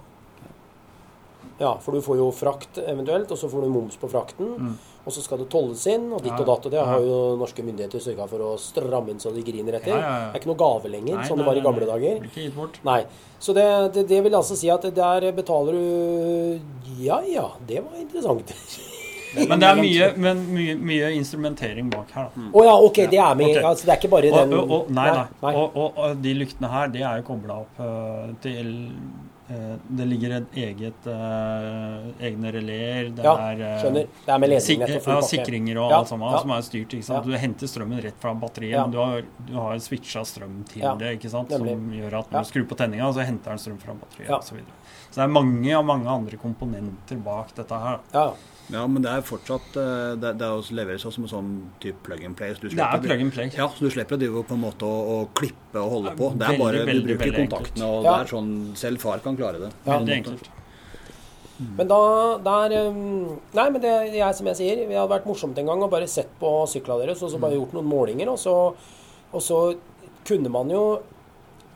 Ja, for du får jo frakt eventuelt, og så får du moms på frakten. Mm. Og så skal det tolles inn, og ditt og datt. Og det har jo norske myndigheter sørga for å stramme inn så de griner etter. Det er ikke noe gave lenger, Nei, som det var i gamle dager. Ikke gitt bort. Nei. Så det, det, det vil altså si at der betaler du Ja ja, det var interessant. Men det er mye, men mye, mye instrumentering bak her, da. Å ja, ok, det er med. Okay. Altså, det er ikke bare den og, og, nei, nei. nei. Og, og, de lyktene her, de er jo kobla opp uh, til Det ligger et eget eh, egne releer. Det Ja, er eh, skjønner. Det er med sik ledningnett og ja, sikringer og Ja, alt sammen ja. som er styrt. ikke sant? Du henter strømmen rett fra batteriet, men du har, du har switcha strøm til det, ikke sant? nemlig. som gjør at når du skrur på tenninga, så henter den strøm fra batteriet Ja. osv. Så, videre. så det er mange og mange andre komponenter bak dette her. Ja, Ja, men det er fortsatt eh, Det, det er også leveres også som en sånn type plug and play. Så du Det er plug and play. Ja, så du slipper å drive på en måte å, å klippe og holde på. Det er Veldig, bare, Du bruker kontaktene, og Ja. det er sånn Selv far kan klare det. Ja. Veldig enkelt. Men da der, um, Nei, men det er som jeg sier, det hadde vært morsomt en gang å bare sett på sykla deres og så bare gjort noen målinger, og så, og så kunne man jo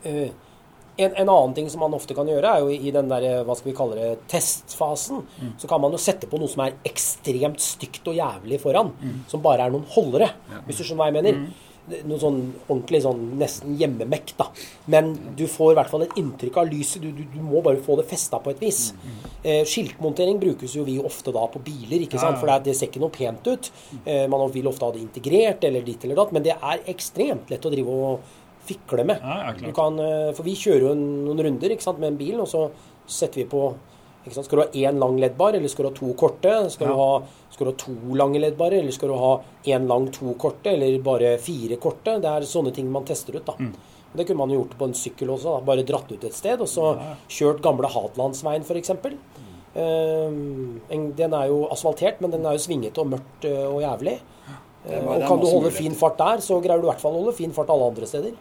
eh, en, en annen ting som man ofte kan gjøre, er jo i den der, hva skal vi kalle det, testfasen. Så kan man jo sette på noe som er ekstremt stygt og jævlig foran. Som bare er noen holdere, hvis du skjønner hva jeg mener. Noe sånn ordentlig sånn nesten hjemmemekk, da. Men du får i hvert fall et inntrykk av lyset. Du, du, du må bare få det festa på et vis. Eh, skiltmontering brukes jo vi ofte da på biler, ikke sant? Ja, ja. for det, er- det ser ikke noe pent ut. Eh, man vil ofte ha det integrert eller ditt eller datt, men det er ekstremt lett å drive og fikle med. Ja, ja, Du kan, eh, for vi kjører jo noen runder sant, med en bil, og så setter vi på sant? Skal du ha én lang leddbar, eller skal du ha to korte? Skal, Ja. du, ha, skal du ha to lange leddbarer, eller skal du ha én lang, to korte, eller bare fire korte? Det er sånne ting man tester ut. da. Mm. Det kunne man jo gjort på en sykkel også. da. Bare dratt ut et sted, og så kjørt gamle Hatlandsveien f.eks. Um, den er jo asfaltert, men den er jo svingete og mørkt eh, og jævlig. Og er kan du holde fin fart der, så greier du i hvert fall å holde fin fart alle andre steder.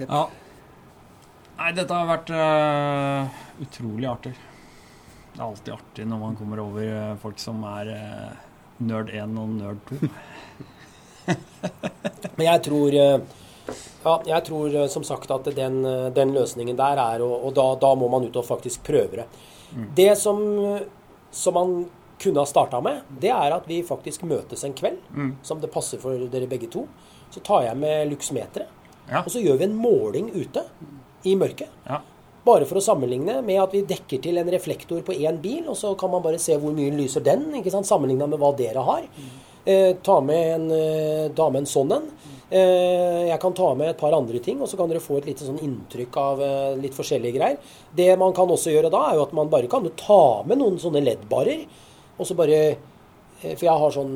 Ja. Nei, dette har vært uh, utrolig artig. Det er alltid artig når man kommer over eh, folk som er uh, nerd 1 og nerd 2. Men jeg tror eh, ja, jeg tror eh, som sagt at den, eh, den løsningen der er Og, og da, da må man ut og faktisk prøve det. Det som, som man kunne ha starta med, det er at vi faktisk møtes en kveld, Mm. som det passer for dere begge to. Så tar jeg med luksmeteret, Ja. og så gjør vi en måling ute i mørket. ja. Bare for å sammenligne med at vi dekker til en reflektor på én bil, og så kan man bare se hvor mye lyser den, ikke sant? sammenligna med hva dere har. Eh, ta med en, eh, med en sånn en. Eh, jeg kan ta med et par andre ting, og så kan dere få et lite sånn inntrykk av eh, litt forskjellige greier. Det man kan også gjøre da, er jo at man bare kan ta med noen sånne LED-barer, og så bare eh, For jeg har sånn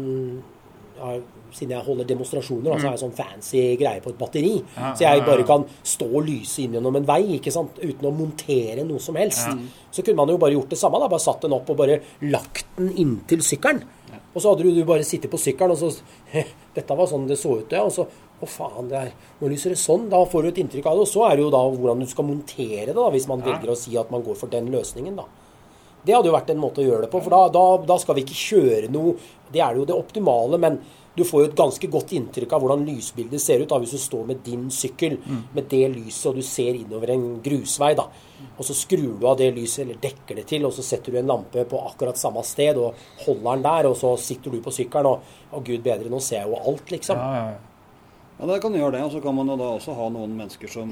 jeg har, Siden jeg holder demonstrasjoner, da, så har jeg sånn fancy greie på et batteri. Ja, så jeg bare kan stå og lyse inn gjennom en vei ikke sant? uten å montere noe som helst. Så kunne man jo bare gjort det samme. da, Bare satt den opp og bare lagt den inntil sykkelen. Og så hadde du, du bare sittet på sykkelen, og så Dette var sånn det så ut, ja. Og så Å, faen, det er, nå lyser det sånn. Da får du et inntrykk av det. Og så er det jo da hvordan du skal montere det, da, hvis man velger å si at man går for den løsningen, da. Det hadde jo vært en måte å gjøre det på, for da, da, da skal vi ikke kjøre noe Det er jo det optimale, men du får jo et ganske godt inntrykk av hvordan lysbildet ser ut da, hvis du står med din sykkel med det lyset, og du ser innover en grusvei. da. Og så skrur du av det lyset, eller dekker det til, og så setter du en lampe på akkurat samme sted og holder den der, og så sitter du på sykkelen, og å gud bedre, nå ser jeg jo alt, liksom. ja, ja, ja. Ja, det kan du gjøre det. Og så kan man da også ha noen mennesker som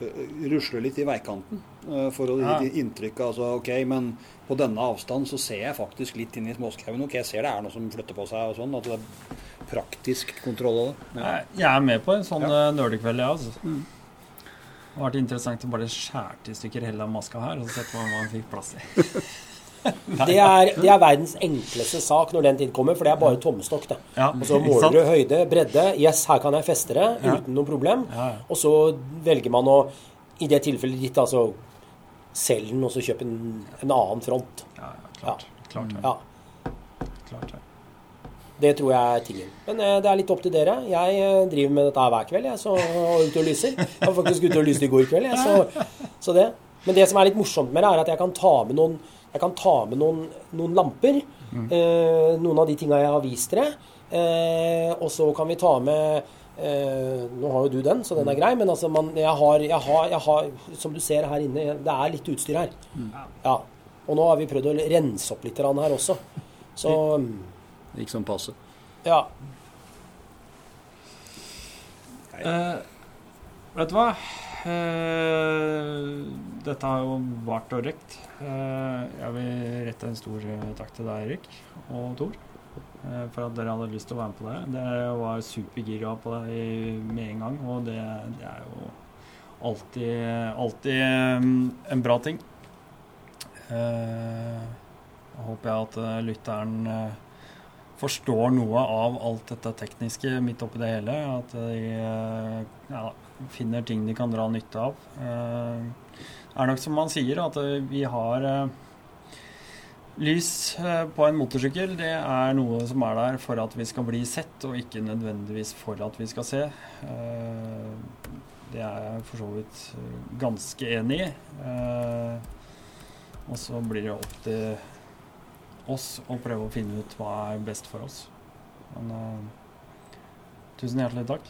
øh, rusler litt i veikanten. øh, For å Ja. inntrykk av altså, OK, men på denne avstand så ser jeg faktisk litt inn i småskauen. Ok, jeg ser det er noe som flytter på seg og sånn. At det er praktisk kontroll av det. Ja. Jeg- er med på en sånn ja. nerdekveld, jeg, altså. Det har vært interessant å bare skjære i stykker hele den maska her, og så sett hva man fikk plass i. Det er, det er verdens enkleste sak når den tid kommer, for det er bare tommestokk. det. Ja, Og så måler du høyde, bredde. Yes, her kan jeg feste det uten noe problem. Og så velger man å, i det tilfellet ditt, altså selge den og så kjøp en, en annen front. Ja, ja, klart. Ja, klart det. Det tror jeg er tingen. Men eh, det er litt opp til dere. Jeg eh, driver med dette hver kveld, jeg, så, og ute og lyser. Jeg var faktisk ute og lyste i går kveld, jeg, så, så det. Men det som er litt morsomt med det, er at jeg kan ta med noen, ta med noen, noen lamper. Eh, noen av de tinga jeg har vist dere. Eh, og så kan vi ta med eh, Nå har jo du den, så den er grei, men altså man, jeg, har, jeg, har, jeg har Som du ser her inne, det er litt utstyr her. Ja. Og nå har vi prøvd å rense opp litt her også. Så Ikke sånn passe. ja. Eh, vet du hva? Eh, dette har jo vart og røkt. Eh, jeg vil rette en stor eh, takk til deg, Erik og Tor, for at dere hadde lyst til å være med på det. Dere var supergira på det med en gang, og det, det er jo alltid, alltid mm, en bra ting. Jeg håper jeg at eh, lytteren eh, forstår noe av alt dette tekniske midt oppi det hele. At de eh, ja, finner ting de kan dra nytte av. Eh, Det er nok som man sier, at eh, vi har eh, Lys eh, på en motorsykkel det er noe som er der for at vi skal bli sett, og ikke nødvendigvis for at vi skal se. Eh, Det er jeg for så vidt eh, ganske enig i. Eh, Og så blir det opp til oss å prøve å finne ut hva er best for oss. Men tusen hjertelig takk.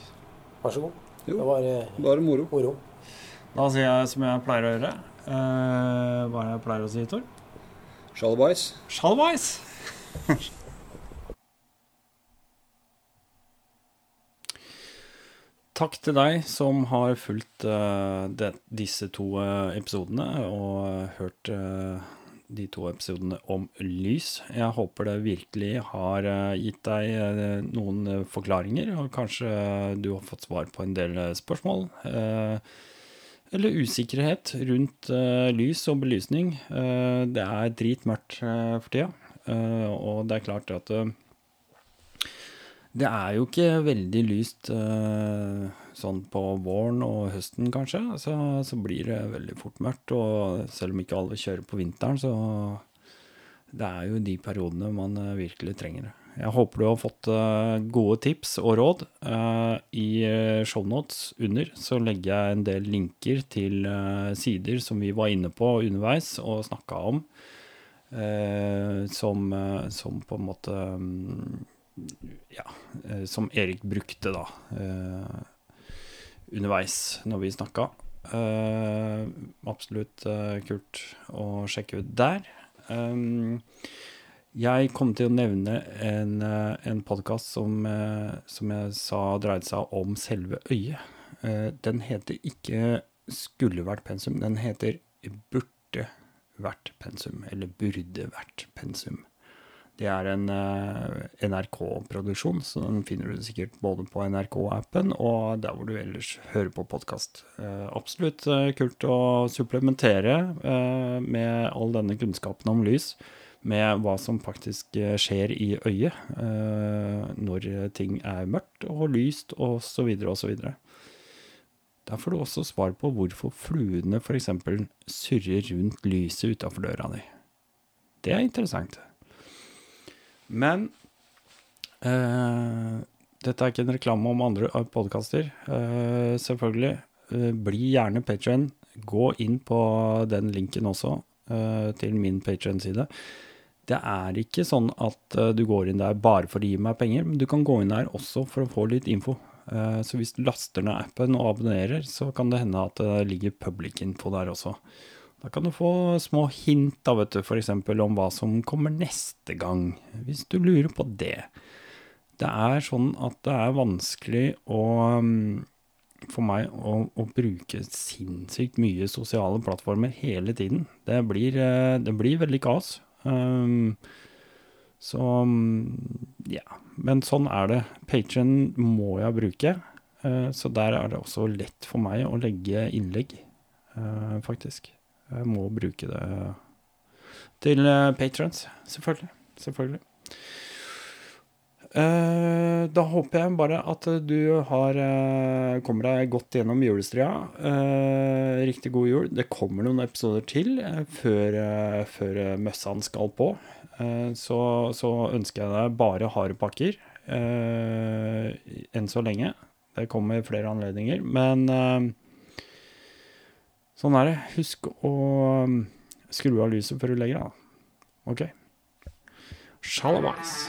Vær så god. Jo. Det var Bare moro. moro. Da sier jeg som jeg pleier å gjøre. Eh, hva er det jeg pleier å si, Tor? Shalvais. Shalvais! Takk til deg som har fulgt uh, de, disse to uh, episodene og eh, hørt uh, de to episodene om lys. Jeg håper det virkelig har eh, gitt deg eh, noen eh, forklaringer, og kanskje eh, du har fått svar på en del eh, spørsmål. eh, eller usikkerhet rundt eh, lys og belysning. Eh, det er dritmørkt uh, for tida, Eh, og det er klart at eh, det er jo ikke veldig lyst eh, sånn på våren og høsten, kanskje. Så, så blir det veldig fort mørkt. Og selv om ikke alle kjører på vinteren, så det er jo de periodene man eh, virkelig trenger det. Jeg håper du har fått eh, gode tips og råd. Eh, I uh, shownotes under så legger jeg en del linker til eh, sider som vi var inne på underveis og snakka om. eh, som, eh, som på en måte mm, Ja, eh, som Erik brukte, da. eh, underveis når vi snakka. Eh, absolutt eh, kult å sjekke ut der. Um, jeg kom til å nevne en, eh, en podkast som, eh, som jeg sa dreide seg om selve øyet. Eh, Den heter ikke 'Skulle vært pensum', den heter 'Burde vært pensum', eller 'Burde vært pensum'. Det er en NRK-produksjon, så den finner du sikkert både på NRK-appen og der hvor du ellers hører på podkast. absolutt kult å supplementere med all denne kunnskapen om lys med hva som faktisk eh, skjer i øyet eh, når ting er mørkt og lyst osv. osv. Der får du også svar på hvorfor fluene f.eks. surrer rundt lyset utafor døra di. Det er interessant. Men eh, dette er ikke en reklame om andre podkaster. Eh, selvfølgelig. Eh, bli gjerne patrion. Gå inn på den linken også, eh, til min patron-side. Det er ikke sånn at eh, du går inn der bare for å gi meg penger, men du kan gå inn der også for å få litt info. Eh, så hvis du laster ned appen og abonnerer, så kan det hende at det ligger public-info der også. Da kan du få små hint da, vet du, f.eks. om hva som kommer neste gang, hvis du lurer på det. Det er sånn at det er vanskelig å mm, for meg å, å bruke sinnssykt mye sosiale plattformer hele tiden. Det blir, eh, det blir veldig kaos. Um, så mm, ja. Men sånn er det. Patron må jeg bruke. Eh, så der er det også lett for meg å legge innlegg, eh, faktisk. Jeg må bruke det til uh, patrons, selvfølgelig. Selvfølgelig. Eh, da håper jeg bare at du har eh, kommer deg godt gjennom julestria. Eh, riktig god jul. Det kommer noen episoder til før, før møssene skal på. Så, så ønsker jeg deg bare harde pakker enn så lenge. Det kommer flere anledninger. Men sånn er det. Husk å skru av lyset før du legger deg. OK? Shalabais.